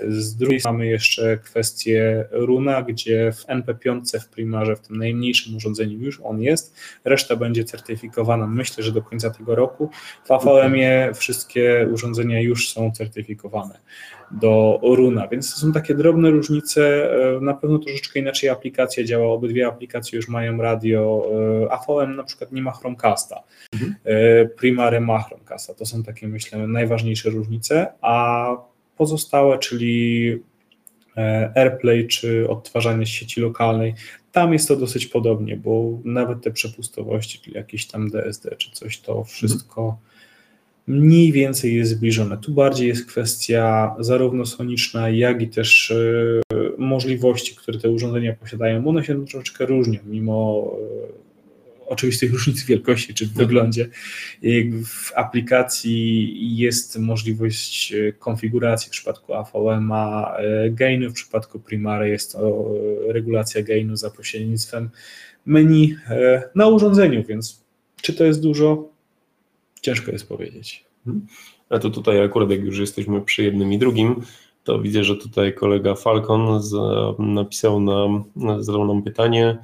Z drugiej mamy jeszcze kwestię Runa, gdzie w NP5 w Primarze, w tym najmniejszym urządzeniu już on jest, reszta będzie certyfikowana myślę, że do końca tego roku. W AVM-ie wszystkie urządzenia już są certyfikowane do Runa, więc to są takie drobne różnice, e, na pewno troszeczkę inaczej aplikacja działa, obydwie aplikacje już mają radio, e, AVM na przykład nie ma Chromecasta, mhm. E, Primary ma Chromecasta, to są takie myślę najważniejsze różnice, a pozostałe, czyli AirPlay czy odtwarzanie sieci lokalnej, tam jest to dosyć podobnie, bo nawet te przepustowości, czyli jakieś tam DSD czy coś, to wszystko mniej więcej jest zbliżone. Tu bardziej jest kwestia zarówno soniczna, jak i też e, możliwości, które te urządzenia posiadają. One się troszeczkę różnią, mimo e, oczywistych różnic wielkości czy w wyglądzie. W aplikacji jest możliwość e, konfiguracji w przypadku AVM-a gainu, w przypadku Primary jest to regulacja gainu za pośrednictwem menu na urządzeniu, więc czy to jest dużo? Ciężko jest powiedzieć. Mhm. A to tutaj akurat jak już jesteśmy przy jednym i drugim, to widzę, że tutaj kolega Falcon napisał nam, zadał nam pytanie,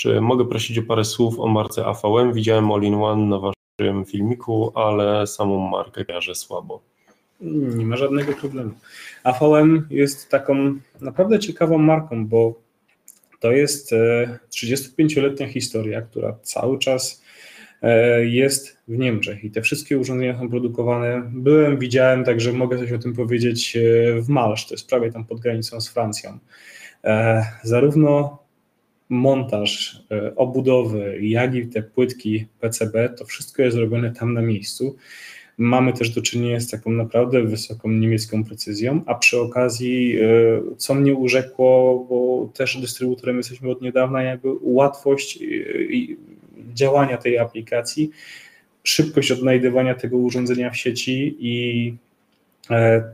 czy mogę prosić o parę słów o marce AVM? Widziałem All-in-One na waszym filmiku, ale samą markę kojarzę słabo. Nie ma żadnego problemu. AVM jest taką naprawdę ciekawą marką, bo to jest 35-letnia e, historia, która cały czas E, jest w Niemczech i te wszystkie urządzenia są produkowane. Byłem, widziałem, także mogę coś o tym powiedzieć e, w Malsz, to jest prawie tam pod granicą z Francją. Zarówno montaż, obudowy, jak i te płytki PCB, to wszystko jest robione tam na miejscu. Mamy też do czynienia z taką naprawdę wysoką niemiecką precyzją, a przy okazji, co mnie urzekło, bo też dystrybutorem jesteśmy od niedawna, jakby łatwość działania tej aplikacji, szybkość odnajdywania tego urządzenia w sieci i e,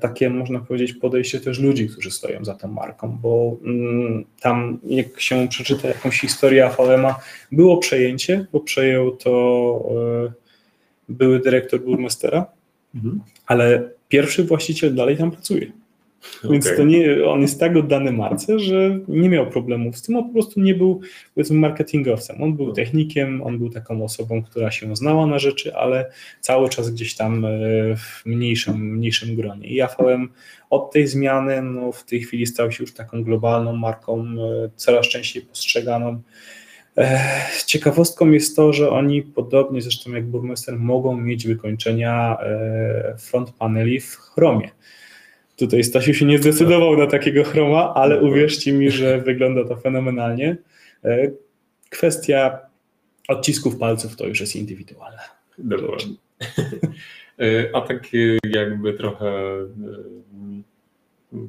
takie, można powiedzieć, podejście też ludzi, którzy stoją za tą marką, bo mm, tam, jak się przeczyta jakąś historię AVM-a, było przejęcie, bo przejął to e, były dyrektor burmistera, mhm. ale pierwszy właściciel dalej tam pracuje. Więc okay. to nie, on jest tak oddany marce, że nie miał problemów z tym, on po prostu nie był powiedzmy marketingowcem. On był technikiem, on był taką osobą, która się znała na rzeczy, ale cały czas gdzieś tam e, w mniejszym, mniejszym gronie. I AVM od tej zmiany no, w tej chwili stał się już taką globalną marką, e, coraz częściej postrzeganą. E, ciekawostką jest to, że oni podobnie zresztą jak Burmester mogą mieć wykończenia front paneli w Chromie. Tutaj Stasiu się nie zdecydował na takiego chroma, ale uwierzcie mi, że wygląda to fenomenalnie. E, kwestia odcisków palców to już jest indywidualna. Dokładnie. E, a tak jakby trochę e,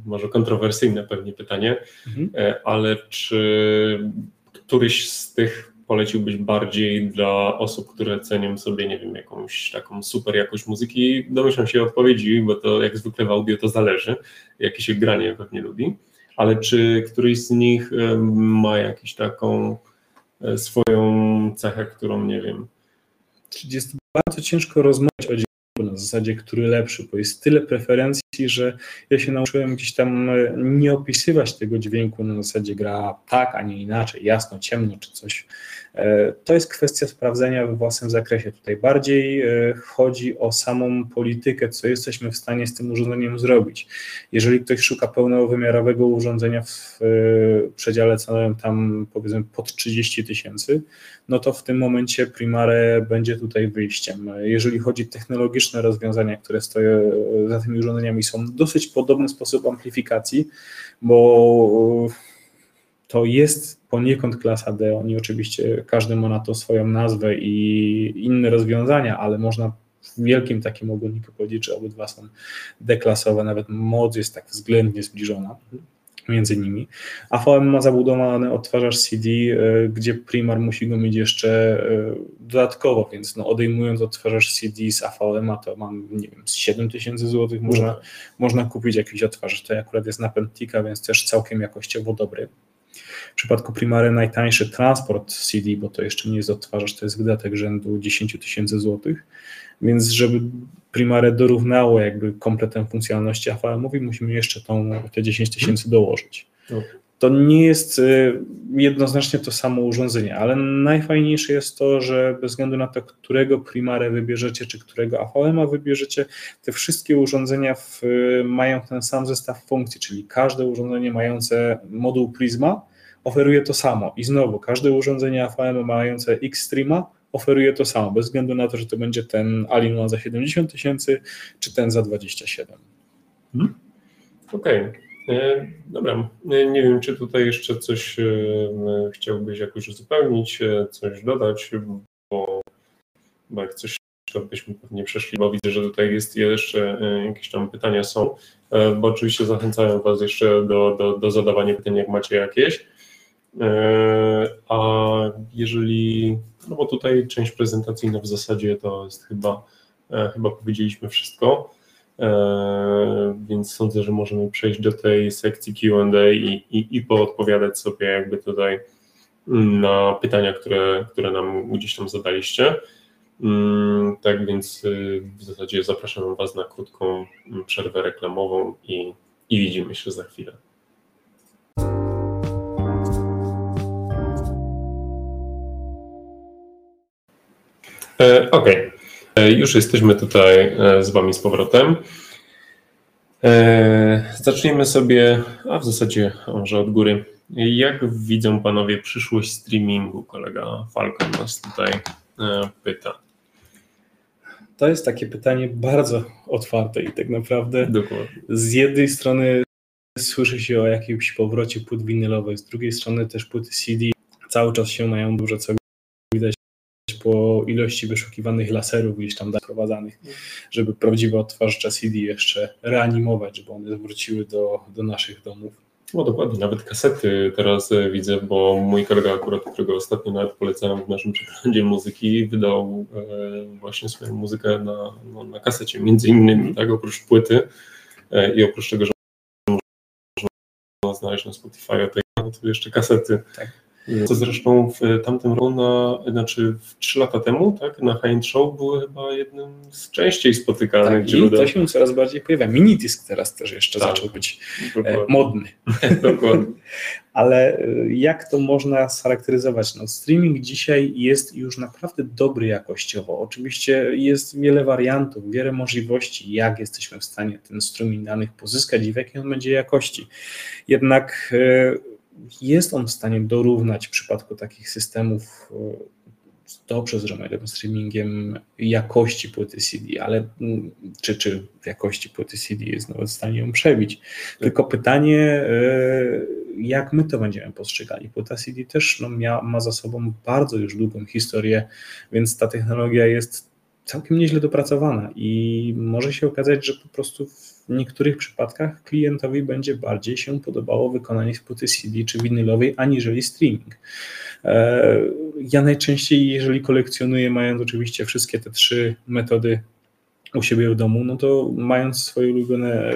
może kontrowersyjne pewnie pytanie, mhm. ale czy któryś z tych poleciłbyś bardziej dla osób, które cenią sobie, nie wiem, jakąś taką super jakość muzyki? Domyślam się odpowiedzi, bo to jak zwykle w audio to zależy, jakie się granie pewnie lubi, ale czy któryś z nich ma jakąś taką e, swoją cechę, którą nie wiem? Jest bardzo ciężko rozmawiać o na zasadzie, który lepszy, bo jest tyle preferencji, że ja się nauczyłem gdzieś tam e, nie opisywać tego dźwięku na zasadzie gra tak, a nie inaczej, jasno, ciemno czy coś. E, to jest kwestia sprawdzenia we własnym zakresie. Tutaj bardziej e, chodzi o samą politykę, co jesteśmy w stanie z tym urządzeniem zrobić. Jeżeli ktoś szuka pełnowymiarowego urządzenia w przedziale cenowym tam powiedzmy pod 30 tysięcy, no to w tym momencie Primare będzie tutaj wyjściem. Jeżeli chodzi o technologiczne rozwiązania, które stoją za tymi urządzeniami, są dosyć podobny sposób amplifikacji, bo to jest poniekąd klasa D. Oni oczywiście, każdy ma na to swoją nazwę i inne rozwiązania, ale można w wielkim takim ogólniku powiedzieć, że obydwa są deklasowe, nawet moc jest tak względnie zbliżona między nimi. AVM ma zabudowany odtwarzacz CD, e, gdzie Primar musi go mieć jeszcze e, dodatkowo, więc no odejmując odtwarzacz CD z AVM, to mam, nie wiem, z 7 tysięcy złotych można, można kupić jakiś odtwarzacz. To akurat jest na Pentika, więc też całkiem jakościowo dobry. W przypadku Primary najtańszy transport CD, bo to jeszcze nie jest odtwarzacz, to jest wydatek rzędu 10 tysięcy złotych, więc żeby Primare dorównało jakby kompletem funkcjonalności AVM-owi, musimy jeszcze tą, te 10 tysięcy dołożyć. To nie jest y, jednoznacznie to samo urządzenie, ale najfajniejsze jest to, że bez względu na to, którego Primare wybierzecie, czy którego AVM-a wybierzecie, te wszystkie urządzenia w, mają ten sam zestaw funkcji, czyli każde urządzenie mające moduł Prisma oferuje to samo. I znowu, każde urządzenie AVM mające Xstreama oferuje to samo, bez względu na to, że to będzie ten Alien za 70 tysięcy, czy ten za 27. Hmm? Okej. Okay. E, dobra, e, nie wiem, czy tutaj jeszcze coś e, chciałbyś jakoś uzupełnić, coś dodać, bo, bo jak coś to byśmy pewnie przeszli, bo widzę, że tutaj jest jeszcze jakieś tam pytania są, bo oczywiście zachęcają Was jeszcze do, do, do zadawania pytań, jak macie jakieś. A jeżeli no bo tutaj część prezentacyjna w zasadzie to jest chyba, chyba powiedzieliśmy wszystko, więc sądzę, że możemy przejść do tej sekcji Q&A i, i, i poodpowiadać sobie jakby tutaj na pytania, które, które nam gdzieś tam zadaliście. Mm, tak więc y, w zasadzie zapraszam Was na krótką przerwę reklamową i, i widzimy się za chwilę. E, okej, okay. E, już jesteśmy tutaj e, z Wami z powrotem. Zacznijmy sobie, a w zasadzie może od góry. Jak widzą Panowie przyszłość streamingu? Kolega Falcon nas tutaj pyta. To jest takie pytanie bardzo otwarte i tak naprawdę Dokładnie. z jednej strony słyszy się o jakimś powrocie płyt winylowych, z drugiej strony też płyty CD cały czas się mają dużo co widać po ilości wyszukiwanych laserów gdzieś tam wprowadzanych, żeby prawdziwe odtwarzacze CD jeszcze reanimować, żeby one wróciły do, do naszych domów. No dokładnie, nawet kasety teraz e, widzę, bo mój kolega akurat, którego ostatnio nawet polecałem w naszym przeglądzie muzyki, wydał e, właśnie swoją muzykę na, no, na kasecie, między innymi, tak, oprócz płyty e, i oprócz tego, że można znaleźć na Spotify, to jeszcze kasety. Tak co zresztą w tamtym roku, na, znaczy w 3 lata temu, tak, na High Show były chyba jednym z częściej spotykanych tak, źródeł. I to się coraz bardziej pojawia. Minidisk teraz też jeszcze tak, zaczął być e, dokładnie. modny. dokładnie. Ale e, jak to można scharakteryzować? No, streaming dzisiaj jest już naprawdę dobry jakościowo. Oczywiście jest wiele wariantów, wiele możliwości, jak jesteśmy w stanie ten strumień danych pozyskać i w jakiej on będzie jakości. Jednak e, jest on w stanie dorównać w przypadku takich systemów e, dobrze zrobionym streamingiem jakości płyty CD, ale mm, czy, czy jakości płyty CD jest nawet w stanie ją przebić. Tylko pytanie, e, jak my to będziemy postrzegali. Płyta CD też no, mia, ma za sobą bardzo już długą historię, więc ta technologia jest całkiem nieźle dopracowana i może się okazać, że po prostu niektórych przypadkach klientowi będzie bardziej się podobało wykonanie płyty CD czy winylowej, aniżeli streaming. E, ja najczęściej, jeżeli kolekcjonuję, mając oczywiście wszystkie te trzy metody u siebie w domu, no to mając swoje ulubione,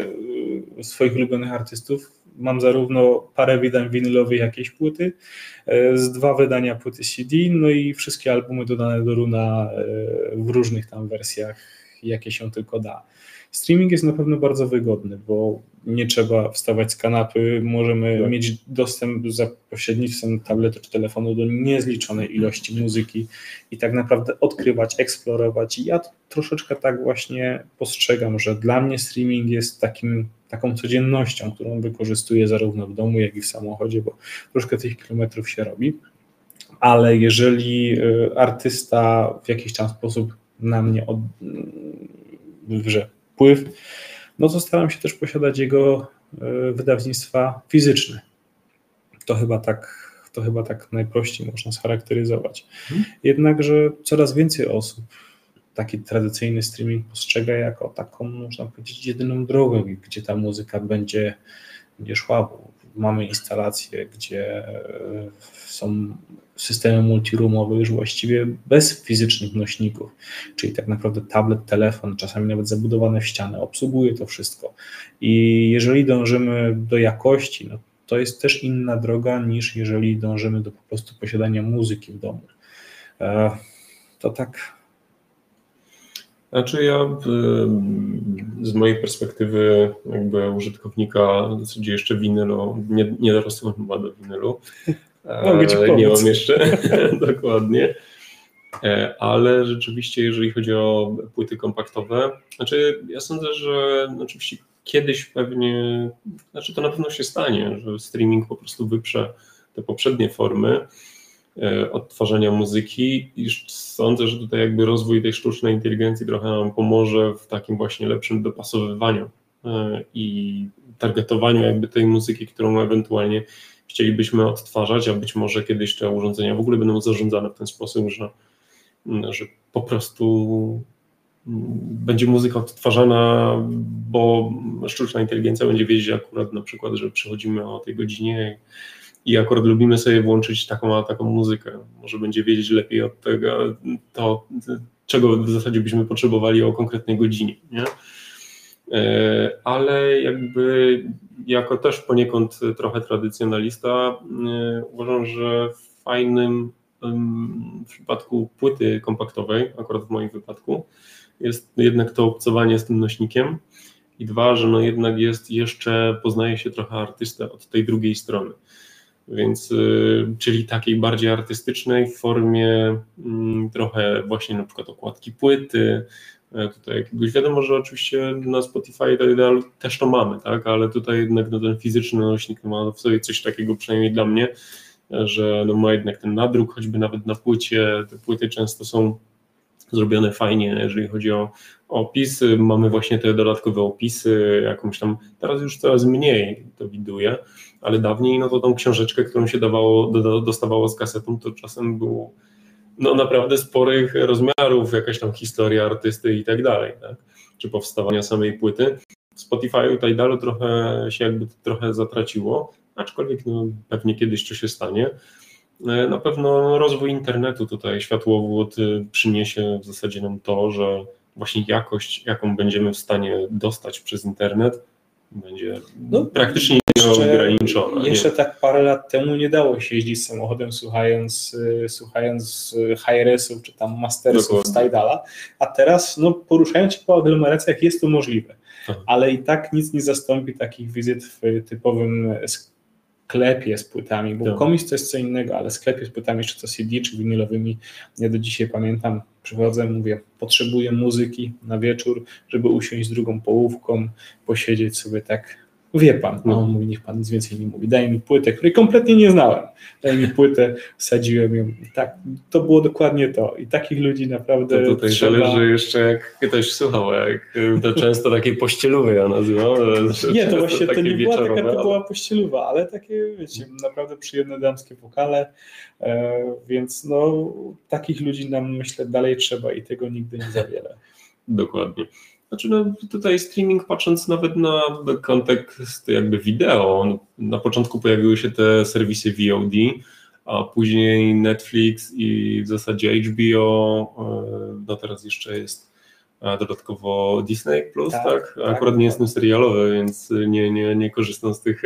swoich ulubionych artystów, mam zarówno parę wydań winylowych jakiejś płyty, e, z dwa wydania płyty CD, no i wszystkie albumy dodane do Runa e, w różnych tam wersjach, jakie się tylko da. Streaming jest na pewno bardzo wygodny, bo nie trzeba wstawać z kanapy, możemy tak. mieć dostęp za pośrednictwem tabletu czy telefonu do niezliczonej ilości muzyki i tak naprawdę odkrywać, eksplorować. I ja troszeczkę tak właśnie postrzegam, że dla mnie streaming jest takim, taką codziennością, którą wykorzystuję zarówno w domu, jak i w samochodzie, bo troszkę tych kilometrów się robi. Ale jeżeli y, artysta w jakiś tam sposób na mnie od, że wpływ, no to staram się też posiadać jego e, wydawnictwa fizyczne. To chyba tak, to chyba tak najprościej można scharakteryzować. Hmm. Jednakże coraz więcej osób taki tradycyjny streaming postrzega jako taką, można powiedzieć, jedyną drogę, gdzie ta muzyka będzie, będzie szła. Mamy instalacje, gdzie e, są systemy multiroomowe już właściwie bez fizycznych nośników, czyli tak naprawdę tablet, telefon, czasami nawet zabudowane w ścianę, obsługuje to wszystko. I jeżeli dążymy do jakości, no to jest też inna droga niż jeżeli dążymy do po prostu posiadania muzyki w domu. E, to tak. Znaczy ja z mojej perspektywy jakby użytkownika w zasadzie jeszcze winylu, nie, nie dorosłem chyba do winylu, Mogę ci nie mam jeszcze dokładnie, e, ale rzeczywiście jeżeli chodzi o płyty kompaktowe, znaczy ja sądzę, że oczywiście kiedyś pewnie, znaczy to na pewno się stanie, że streaming po prostu wyprze te poprzednie formy. e, odtwarzania muzyki i sądzę, że tutaj jakby rozwój tej sztucznej inteligencji trochę nam pomoże w takim właśnie lepszym dopasowywaniu e, i targetowaniu jakby tej muzyki, którą ewentualnie chcielibyśmy odtwarzać, a być może kiedyś te urządzenia w ogóle będą zarządzane w ten sposób, że, że po prostu będzie muzyka odtwarzana, bo sztuczna inteligencja będzie wiedzieć akurat na przykład, że przechodzimy o tej godzinie i akurat lubimy sobie włączyć taką taką muzykę. Może będzie wiedzieć lepiej od tego, to, czego w zasadzie byśmy potrzebowali o konkretnej godzinie. Nie? E, ale jakby jako też poniekąd trochę tradycjonalista e, uważam, że fajnym w przypadku płyty kompaktowej, akurat w moim wypadku, jest jednak to obcowanie z tym nośnikiem i dwa, że no jednak jest jeszcze, poznaje się trochę artystę od tej drugiej strony. Więc, y, czyli takiej bardziej artystycznej w formie mm, trochę właśnie na przykład okładki płyty, e, tutaj jakiegoś, wiadomo, że oczywiście na Spotify też to mamy, tak, ale tutaj jednak no, ten fizyczny nośnik ma w sobie coś takiego, przynajmniej dla mnie, że no, ma jednak ten nadruk, choćby nawet na płycie, te płyty często są zrobione fajnie, jeżeli chodzi o opisy. Mamy właśnie te dodatkowe opisy, jakąś tam, teraz już coraz mniej to widuję, ale dawniej no to tą książeczkę, którą się dawało, do, dostawało z kasetą, to czasem było no naprawdę sporych rozmiarów, jakaś tam historia artysty i tak dalej, tak? czy powstawania samej płyty. W Spotify Tidalu trochę się jakby trochę zatraciło, aczkolwiek no, pewnie kiedyś to się stanie. E, na pewno rozwój internetu tutaj, światłowód y, przyniesie w zasadzie nam to, że właśnie jakość, jaką będziemy w stanie dostać przez internet, będzie no, praktycznie nieograniczona. Jeszcze nie? tak parę lat temu nie dało się jeździć samochodem słuchając, y, słuchając hi-resów czy tam mastersów z Tidala, a teraz no, poruszając się po aglomeracjach jest to możliwe. Aha. Ale i tak nic nie zastąpi takich wizyt w typowym sklepie z płytami, bo komis to jest co innego, ale sklepie z płytami, jeszcze to CD czy winylowymi, ja do dzisiaj pamiętam, przychodzę, mówię, potrzebuję muzyki na wieczór, żeby usiąść z drugą połówką, posiedzieć sobie tak Wie pan, a no. on mówi, niech pan nic więcej nie mówi. Daj mi płytę, której kompletnie nie znałem. Daj mi płytę, wsadziłem ją. Tak, to było dokładnie to. I takich ludzi naprawdę. To tutaj trzeba... zależy jeszcze, jak ktoś słuchał, jak to często takie pościelowe ja nazywam. Nie, to właśnie to nie była taka typowa pościelowa, ale takie, wiecie, naprawdę przyjemne damskie wokale. E, więc no, takich ludzi nam myślę dalej trzeba i tego nigdy nie za wiele. Dokładnie. Znaczy, no, tutaj streaming, patrząc nawet na kontekst jakby wideo, na początku pojawiły się te serwisy VOD, a później Netflix i w zasadzie HBO, e, no teraz jeszcze jest dodatkowo Disney Plus, tak? tak? Akurat tak, nie jestem serialowy, więc nie, nie, nie korzystam z tych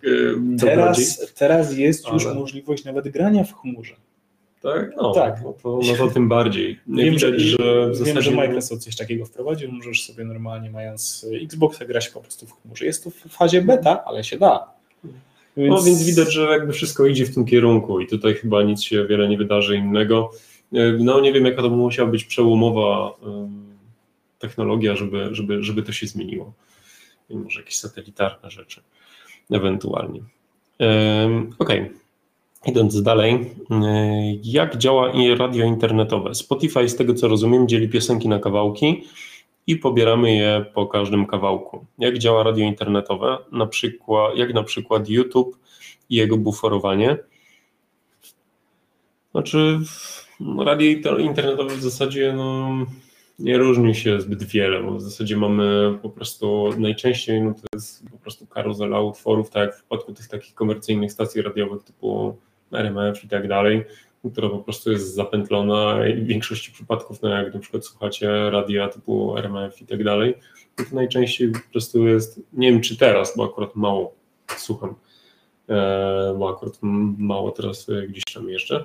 teraz, teraz jest już Ale... możliwość nawet grania w chmurze. Tak? No, tak. No to, no to tym bardziej. Nie wiem, widać, że, zasadzie... wiem, że Microsoft coś takiego wprowadził, możesz sobie normalnie mając Xboxa grać po prostu w chmurze. Jest to w fazie beta, ale się da. Więc... No więc widać, że jakby wszystko idzie w tym kierunku i tutaj chyba nic się wiele nie wydarzy innego. No nie wiem, jaka to musiała być przełomowa technologia, żeby, żeby, żeby to się zmieniło. Może jakieś satelitarne rzeczy ewentualnie. Okej. Okay. Idąc dalej, y, jak działa radio internetowe? Spotify, z tego co rozumiem, dzieli piosenki na kawałki i pobieramy je po każdym kawałku. Jak działa radio internetowe? Na przykład, jak na przykład YouTube i jego buforowanie? Znaczy, radio internetowe w zasadzie no, nie różni się zbyt wiele, bo w zasadzie mamy po prostu najczęściej no, to jest po prostu karuzela utworów, tak jak w przypadku tych takich komercyjnych stacji radiowych typu RMF i tak dalej, która po prostu jest zapętlona i w większości przypadków, no jak na przykład słuchacie radia typu RMF i tak dalej, to najczęściej po prostu jest, nie wiem czy teraz, bo akurat mało słucham bo akurat mało teraz gdzieś tam jeszcze,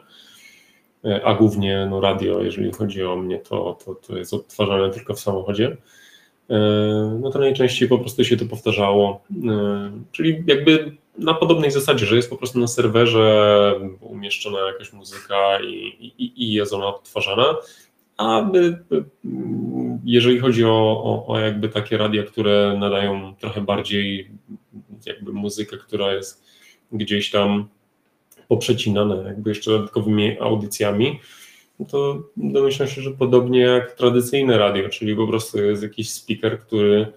a głównie no, radio, jeżeli chodzi o mnie, to, to, to jest odtwarzane tylko w samochodzie. No to najczęściej po prostu się to powtarzało, czyli jakby na podobnej zasadzie, że jest po prostu na serwerze umieszczona jakaś muzyka i, i, i jest ona odtwarzana, a jeżeli chodzi o, o, o, jakby takie radia, które nadają trochę bardziej jakby muzykę, która jest gdzieś tam poprzecinana jakby jeszcze dodatkowymi audycjami, to domyślam się, że podobnie jak tradycyjne radio, czyli po prostu jest jakiś speaker, który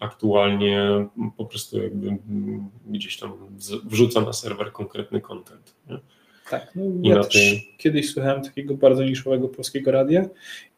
aktualnie po prostu jakby gdzieś tam wrzuca na serwer konkretny content. Nie? Tak, no ja też tej... kiedyś słuchałem takiego bardzo niszowego polskiego radia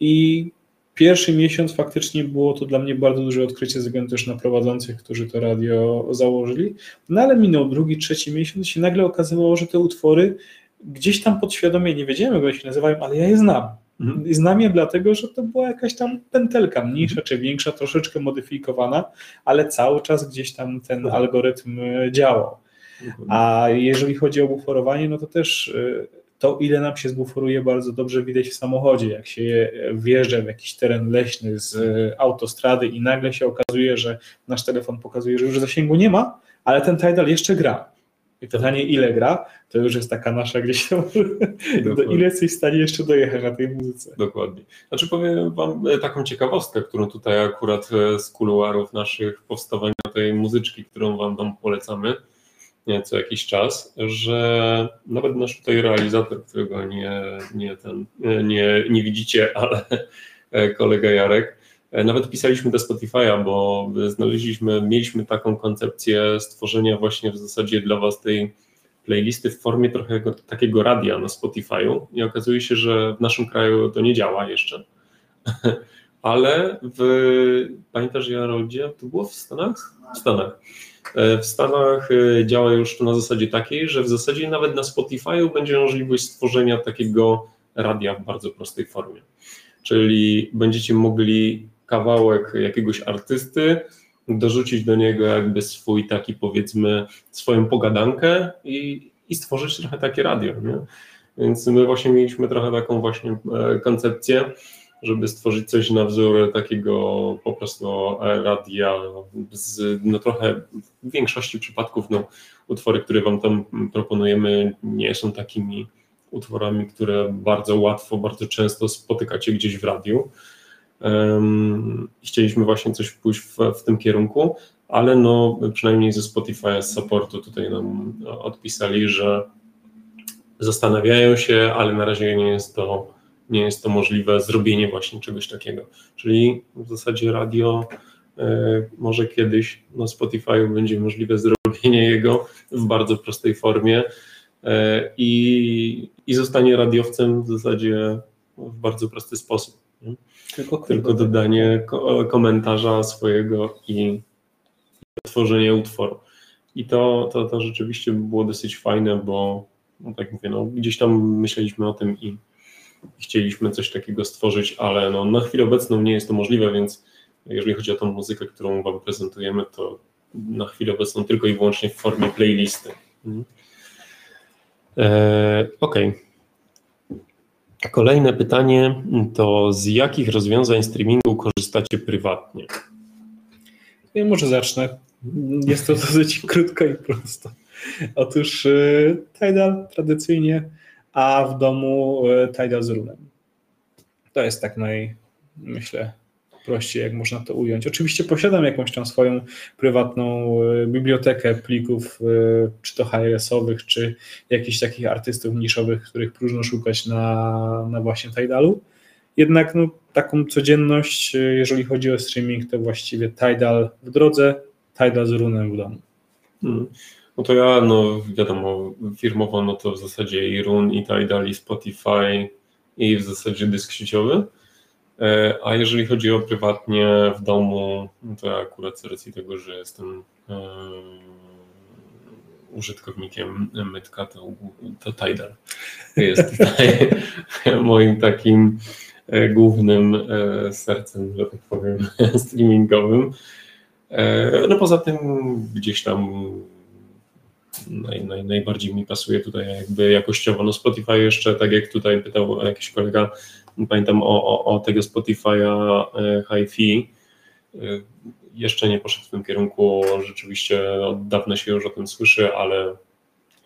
i pierwszy miesiąc faktycznie było to dla mnie bardzo duże odkrycie ze względu też na prowadzących, którzy to radio założyli, no ale minął drugi, trzeci miesiąc i się nagle okazywało, że te utwory gdzieś tam podświadomie, nie wiedziałem jak one się nazywają, ale ja je znam. Mhm. I znam je dlatego, że to była jakaś tam pętelka, mniejsza mhm. czy większa, troszeczkę modyfikowana, ale cały czas gdzieś tam ten mhm. algorytm e, działał. A jeżeli chodzi o buforowanie, no to też y, to, ile nam się zbuforuje, bardzo dobrze widać w samochodzie. Jak się wjeżdża w jakiś teren leśny z autostrady i nagle się okazuje, że nasz telefon pokazuje, że już zasięgu nie ma, ale ten Tidal jeszcze gra. I pytanie, ile gra, to już jest taka nasza gdzieś tam, do ile jesteś w stanie jeszcze dojechać na tej muzyce. Dokładnie. Znaczy powiem Wam e, taką ciekawostkę, którą tutaj akurat e, z kuluarów naszych powstawania tej muzyczki, którą Wam tam polecamy, co jakiś czas, że nawet nasz tutaj realizator, którego nie, nie, ten, nie, nie widzicie, ale kolega Jarek, nawet pisaliśmy do Spotify'a, bo znaleźliśmy, mieliśmy taką koncepcję stworzenia właśnie w zasadzie dla Was tej playlisty w formie trochę takiego radia na Spotify'u i okazuje się, że w naszym kraju to nie działa jeszcze. Ale w, pamiętasz Jaroldzie, to było w Stanach? W Stanach. E, w Stanach e, działa już to na zasadzie takiej, że w zasadzie nawet na Spotify'u będzie możliwość stworzenia takiego radia w bardzo prostej formie. Czyli będziecie mogli kawałek jakiegoś artysty dorzucić do niego jakby swój taki powiedzmy swoją pogadankę i, i stworzyć trochę takie radio. Nie? Więc my właśnie mieliśmy trochę taką właśnie e, koncepcję, żeby stworzyć coś na wzór takiego po prostu radia z no trochę w większości przypadków no, utwory, które wam tam proponujemy nie są takimi utworami, które bardzo łatwo, bardzo często spotykacie gdzieś w radiu. Chcieliśmy właśnie coś pójść w, w tym kierunku, ale no przynajmniej ze Spotify z supportu tutaj nam odpisali, że zastanawiają się, ale na razie nie jest to nie jest to możliwe zrobienie właśnie czegoś takiego. Czyli w zasadzie radio e, może kiedyś na Spotify będzie możliwe zrobienie jego w bardzo prostej formie e, i, i zostanie radiowcem w zasadzie w bardzo prosty sposób. Tylko, Tylko dodanie komentarza swojego i tworzenie utworu. I to, to, to rzeczywiście było dosyć fajne, bo no tak mówię, no, gdzieś tam myśleliśmy o tym i chcieliśmy coś takiego stworzyć, ale no, na chwilę obecną nie jest to możliwe, więc jeżeli chodzi o tą muzykę, którą Wam prezentujemy, to na chwilę obecną tylko i wyłącznie w formie playlisty. Mhm. E, ok. Kolejne pytanie to z jakich rozwiązań streamingu korzystacie prywatnie? Ja może zacznę. Jest to dosyć krótko i prosto. Otóż y, Tidal tradycyjnie a w domu e, Tidal z runem. To jest tak naj, myślę, prościej, jak można to ująć. Oczywiście posiadam jakąś tam swoją prywatną e, bibliotekę plików, e, czy to HRS-owych, czy jakichś takich artystów niszowych, których próżno szukać na, na właśnie Tidalu. Jednak no, taką codzienność, jeżeli chodzi o streaming, to właściwie Tidal w drodze, Tidal z runem w domu. Hmm. No to ja, no wiadomo, firmowo no to w zasadzie i Run, i Tidal, i Spotify, i w zasadzie dysk sieciowy. E, a jeżeli chodzi o prywatnie w domu, to ja akurat z racji tego, że jestem um, użytkownikiem Mytka, to, to Tidal jest tutaj moim takim e, głównym sercem, że tak powiem, streamingowym. No poza tym gdzieś tam naj, naj, najbardziej mi pasuje tutaj jakby jakościowo. No Spotify jeszcze, tak jak tutaj pytał jakiś kolega, pamiętam o, o, o tego Spotify'a hi-fi, jeszcze nie poszedł w tym kierunku, rzeczywiście od dawna się już o tym słyszy, ale,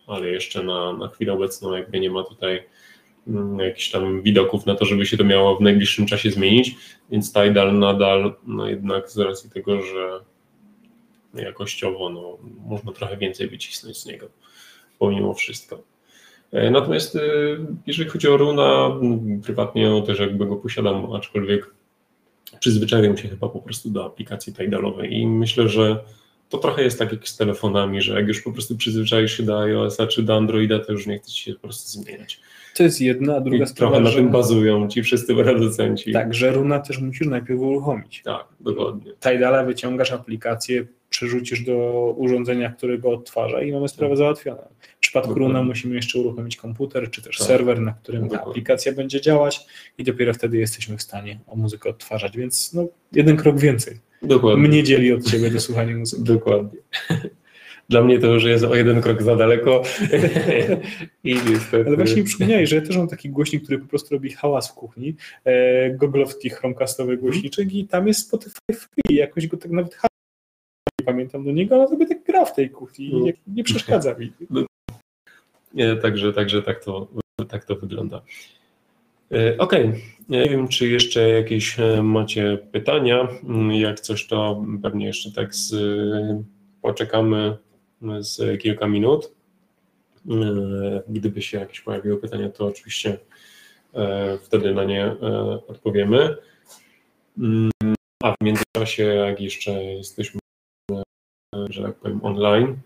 ale jeszcze na, na chwilę obecną jakby nie ma tutaj mm, jakichś tam widoków na to, żeby się to miało w najbliższym czasie zmienić, więc Tidal nadal, no jednak z racji tego, że jakościowo no, można trochę więcej wycisnąć z niego, pomimo wszystko. E, natomiast e, jeżeli chodzi o Runa, prywatnie też jakby go posiadam, aczkolwiek przyzwyczaiłem się chyba po prostu do aplikacji Tidalowej i myślę, że to trochę jest tak jak z telefonami, że jak już po prostu przyzwyczaisz się do iOS-a czy do Androida, to już nie chce ci się po prostu zmieniać. To jest jedna, a druga I sprawa. Trochę na że... tym bazują ci wszyscy producenci. Tak, że Runa też musisz najpierw uruchomić. Tak, dokładnie. Tidala wyciągasz aplikację, przerzucisz do urządzenia, które go odtwarza i mamy sprawę załatwioną. W przypadku Dokładnie. Runa musimy jeszcze uruchomić komputer, czy też tak. serwer, na którym Dokładnie. ta aplikacja będzie działać i dopiero wtedy jesteśmy w stanie o muzykę odtwarzać, więc no, jeden krok więcej. Dokładnie. Mnie dzieli od Ciebie do słuchania muzyki. Dokładnie. Dla mnie to już jest o jeden krok za daleko. I niestety... Ale właśnie przypomniałeś, że ja też mam taki głośnik, który po prostu robi hałas w kuchni, e, goglowski chromcastowy głośniczek i tam jest Spotify free, jakoś go tak nawet nie pamiętam do niego, ale sobie tak gra w tej kuchni i nie, nie przeszkadza mi. No. Nie, także, także tak, to, tak to wygląda. E, okej, okay. nie wiem, czy jeszcze jakieś e, macie pytania. Mm, jak coś, to pewnie jeszcze tak z, poczekamy z kilka minut. E, gdyby się jakieś pojawiły pytania, to oczywiście wtedy na nie odpowiemy. Mm, a w międzyczasie, jak jeszcze jesteśmy że tak powiem, online,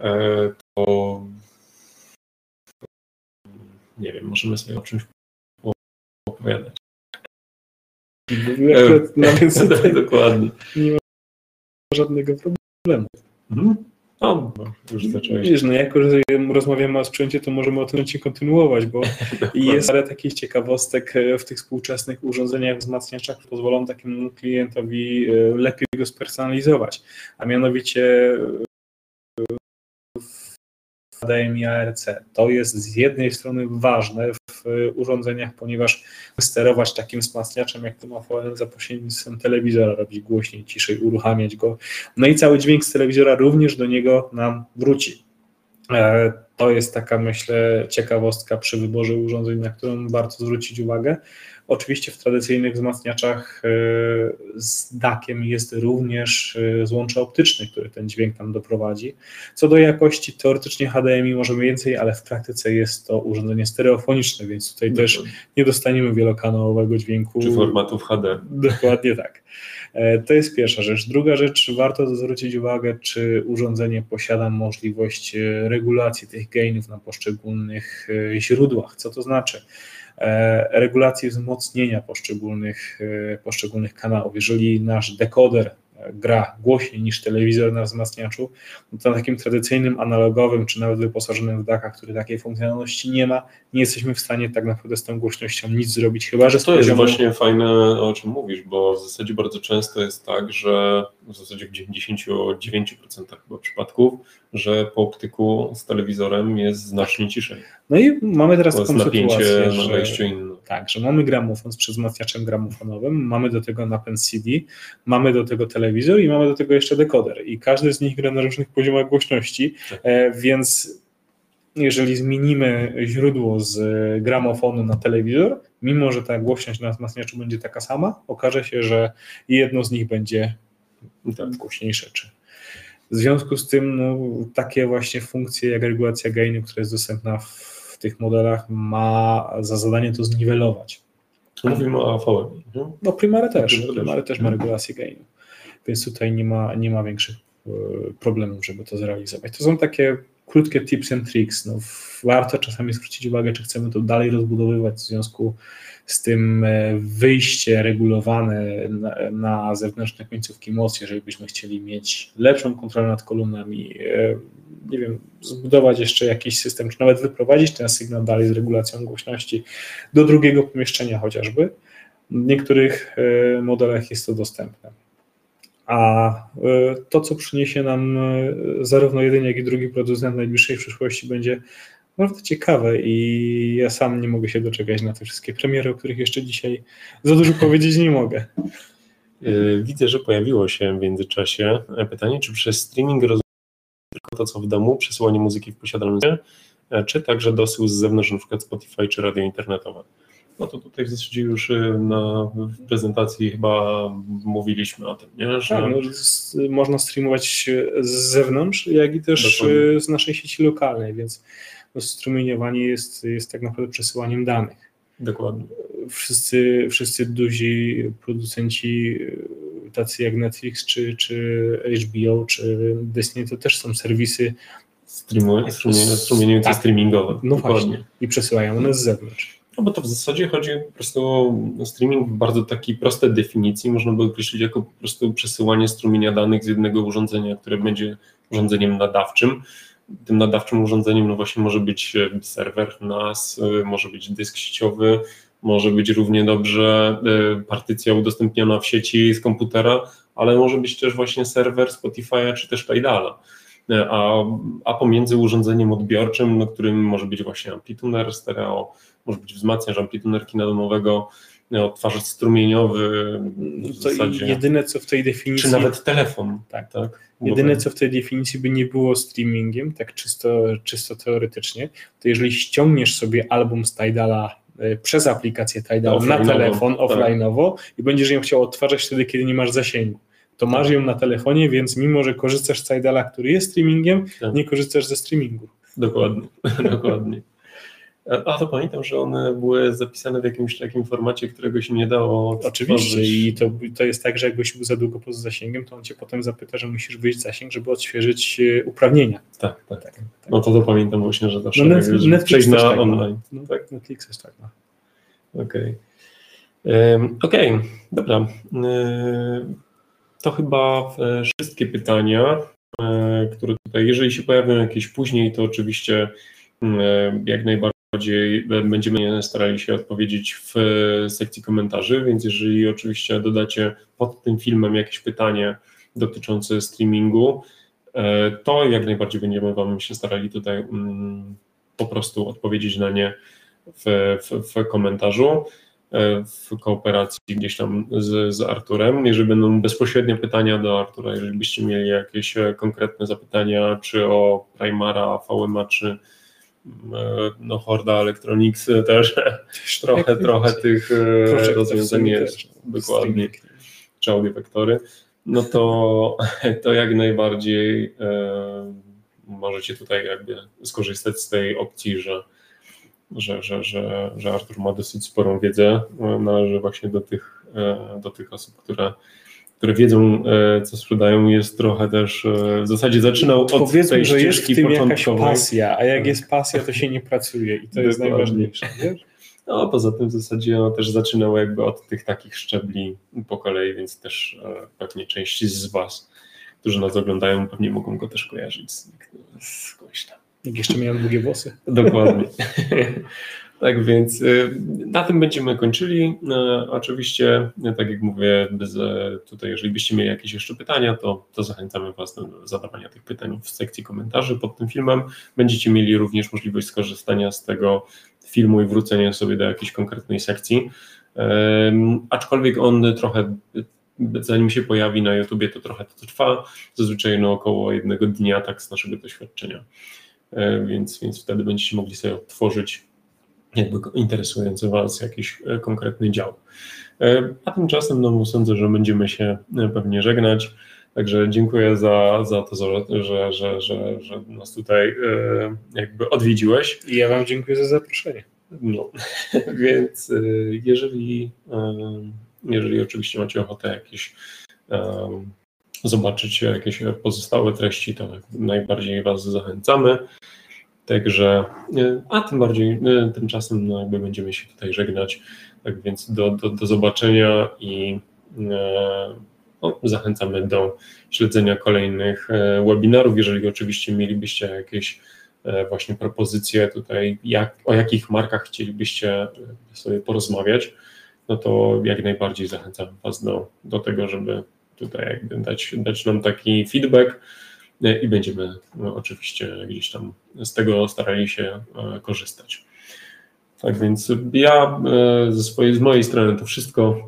e, to nie wiem, możemy sobie o czymś opowiadać. Nawet dokładnie. Nie ma żadnego problemu. Mhm. No, już zacząłeś. Wiesz, no jako, że rozmawiamy o sprzęcie, to możemy o tym kontynuować, bo jest parę takich ciekawostek e, w tych współczesnych urządzeniach, wzmacniaczach, które pozwolą takiemu klientowi e, lepiej go spersonalizować, a mianowicie HDMI ARC. To jest z jednej strony ważne w urządzeniach, ponieważ sterować takim wzmacniaczem, jak to ma VN za pośrednictwem telewizora, robić głośniej, ciszej, uruchamiać go. No i cały dźwięk z telewizora również do niego nam wróci. E, to jest taka, myślę, ciekawostka przy wyborze urządzeń, na którą warto zwrócić uwagę. Oczywiście w tradycyjnych wzmacniaczach e, z dakiem jest również e, złącze optyczne, które ten dźwięk tam doprowadzi. Co do jakości, teoretycznie HDMI możemy więcej, ale w praktyce jest to urządzenie stereofoniczne, więc tutaj też nie dostaniemy wielokanałowego dźwięku. Czy formatów HD. Dokładnie tak. E, to jest pierwsza rzecz. Druga rzecz, warto zwrócić uwagę, czy urządzenie posiada możliwość regulacji tych gainów na poszczególnych źródłach. Co to znaczy? E, regulacji wzmocnienia poszczególnych, e, poszczególnych kanałów. Jeżeli nasz dekoder gra głośniej niż telewizor na wzmacniaczu, no to na takim tradycyjnym, analogowym, czy nawet wyposażonym w dachach, który takiej funkcjonalności nie ma, nie jesteśmy w stanie tak naprawdę z tą głośnością nic zrobić, chyba że... To jest właśnie fajne, o czym mówisz, bo w zasadzie bardzo często jest tak, że w zasadzie w 99% chyba przypadków, że po optyku z telewizorem jest znacznie ciszej. No i mamy teraz taką sytuację, na wejściu. Tak, że mamy gramofon z przezmacniaczem gramofonowym, mamy do tego napęd CD, mamy do tego telewizor i mamy do tego jeszcze dekoder i każdy z nich gra na różnych poziomach głośności, tak. E, więc jeżeli zmienimy źródło z gramofonu na telewizor, mimo że ta głośność na wzmacniaczu będzie taka sama, okaże się, że jedno z nich będzie tak, głośniejsze czy w związku z tym no, takie właśnie funkcje jak regulacja gainu, która jest dostępna w tych modelach, ma za zadanie to zniwelować. Mówimy o AVM. No Primary też. Primary też ma regulację gainu, więc tutaj nie ma, nie ma większych e, problemów, żeby to zrealizować. To są takie krótkie tips and tricks. No, warto czasami zwrócić uwagę, czy chcemy to dalej rozbudowywać w związku z tym e, wyjście regulowane na, na zewnętrzne końcówki mocy, jeżeli byśmy chcieli mieć lepszą kontrolę nad kolumnami, e, nie wiem, zbudować jeszcze jakiś system, czy nawet wyprowadzić ten sygnał dalej z regulacją głośności do drugiego pomieszczenia chociażby. W niektórych e, modelach jest to dostępne. A to, co przyniesie nam zarówno jeden, jak i drugi producent w najbliższej przyszłości, będzie bardzo ciekawe i ja sam nie mogę się doczekać na te wszystkie premiery, o których jeszcze dzisiaj za dużo powiedzieć nie mogę. Widzę, że pojawiło się w międzyczasie pytanie, czy przez streaming rozumiem tylko to, co w domu, przesyłanie muzyki w posiadalności, czy także dosył z zewnątrz, na przykład Spotify czy radio internetowe. No to tutaj w zasadzie już y, na prezentacji chyba mówiliśmy o tym, nie? Że... Tak, no, można streamować z zewnątrz, jak i też Dokładnie. Y, z naszej sieci lokalnej, więc strumieniowanie jest, jest tak naprawdę przesyłaniem danych. Dokładnie. Wszyscy, wszyscy duzi producenci, y, tacy jak Netflix, czy, czy HBO, czy Disney, to też są serwisy strumieniowe, tak, streamingowe. No Dokładnie. właśnie. I przesyłają one z zewnątrz. No bo to w zasadzie chodzi po prostu o streaming w bardzo takiej prostej definicji. Można by określić jako po prostu przesyłanie strumienia danych z jednego urządzenia, które będzie urządzeniem nadawczym. Tym nadawczym urządzeniem no właśnie może być e, serwer NAS, e, może być dysk sieciowy, może być równie dobrze e, partycja udostępniona w sieci z komputera, ale może być też właśnie serwer Spotify'a czy też Tidala. A, a pomiędzy urządzeniem odbiorczym, no, którym może być właśnie amplituner stereo, może być wzmacniacz amplituner kina domowego, odtwarzacz strumieniowy w zasadzie. Jedyne co w tej definicji. Czy nawet telefon. Tak, tak. Jedyne co w tej definicji by nie było streamingiem, tak czysto, czysto teoretycznie, to jeżeli ściągniesz sobie album z Tidala e, przez aplikację Tidal na telefon tak. offline'owo i będziesz ją chciał odtwarzać wtedy, kiedy nie masz zasięgu. To masz ją na telefonie, więc mimo, że korzystasz z Tidala, który jest streamingiem, tak. nie korzystasz ze streamingu. Dokładnie, dokładnie. A to pamiętam, że one były zapisane w jakimś takim formacie, którego się nie dało. Oczywiście, i to, to jest tak, że jak goś był za długo poza zasięgiem, to on cię potem zapyta, że musisz wyjść zasięg, żeby odświeżyć e, uprawnienia. Tak, tak. tak, tak. No to to pamiętam właśnie, że zawsze no, net, Netflix przejść na tak, online. No, tak? Netflix jest tak. No. Okej. Okay. Um, Okej, okay. dobra. Um, to chyba e, wszystkie pytania, które tutaj, jeżeli się pojawią jakieś później, to oczywiście jak najbardziej bardziej będziemy starali się odpowiedzieć w sekcji komentarzy, więc jeżeli oczywiście dodacie pod tym filmem jakieś pytanie dotyczące streamingu, e, to jak najbardziej będziemy Wam się starali tutaj mm, po prostu odpowiedzieć na nie w, w, w komentarzu e, w kooperacji gdzieś tam z, z Arturem. Jeżeli będą bezpośrednie pytania do Artura, jeżeli byście mieli jakieś konkretne zapytania, czy o Primara, VMA, czy E, no Horda Electronics też trochę, trochę tych e, rozwiązań jest, dokładnie, czy audiowektory, no to, to jak najbardziej e, możecie tutaj jakby skorzystać z tej opcji, że, że, że, że, że Artur ma dosyć sporą wiedzę, należy właśnie do tych, do tych osób, które które wiedzą, e, co sprzedają, jest trochę też, e, w zasadzie zaczynał od Powiedzmy, tej że jest w tym jakaś pasja, a jak tak. jest pasja, to się nie pracuje i to jest najważniejsze. Wiesz? No, poza tym w zasadzie on też zaczynał jakby od tych takich szczebli po kolei, więc też e, pewnie część z Was, którzy nas oglądają, pewnie mogą go też kojarzyć z, z tam. Jak jeszcze miałem długie włosy. Dokładnie. Tak więc y, na tym będziemy kończyli. Y, oczywiście, tak jak mówię, tutaj, jeżeli byście mieli jakieś jeszcze pytania, to, to zachęcamy Was do zadawania tych pytań w sekcji komentarzy pod tym filmem. Będziecie mieli również możliwość skorzystania z tego filmu i wrócenia sobie do jakiejś konkretnej sekcji. Aczkolwiek on trochę zanim się pojawi na YouTubie, to trochę to trwa, zazwyczaj no około jednego dnia, tak z naszego doświadczenia. E, więc, więc wtedy będziecie mogli sobie odtworzyć jakby interesujący Was jakiś e, konkretny dział. E, a tymczasem no, sądzę, że będziemy się e, pewnie żegnać. Także dziękuję za, za to, że, że, że, że nas tutaj jakby odwiedziłeś. I ja Wam dziękuję za zaproszenie. No, więc jeżeli, jeżeli oczywiście macie ochotę jakieś zobaczyć jakieś pozostałe treści, to najbardziej Was zachęcamy. Także, e, a tym bardziej e, tymczasem no jakby będziemy się tutaj żegnać. Tak więc do, do, do zobaczenia i e, no, zachęcamy do śledzenia kolejnych webinarów. Jeżeli oczywiście mielibyście jakieś właśnie propozycje tutaj, jak, o jakich markach chcielibyście sobie porozmawiać, no to jak najbardziej zachęcam Was do, do tego, żeby tutaj jakby dać, dać nam taki feedback i będziemy oczywiście gdzieś tam z tego starali się korzystać. Tak więc ja ze swojej, z mojej strony to wszystko.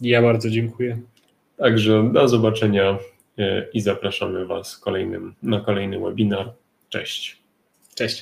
Ja bardzo dziękuję. Także do zobaczenia i zapraszamy Was kolejnym, na kolejny webinar. Cześć.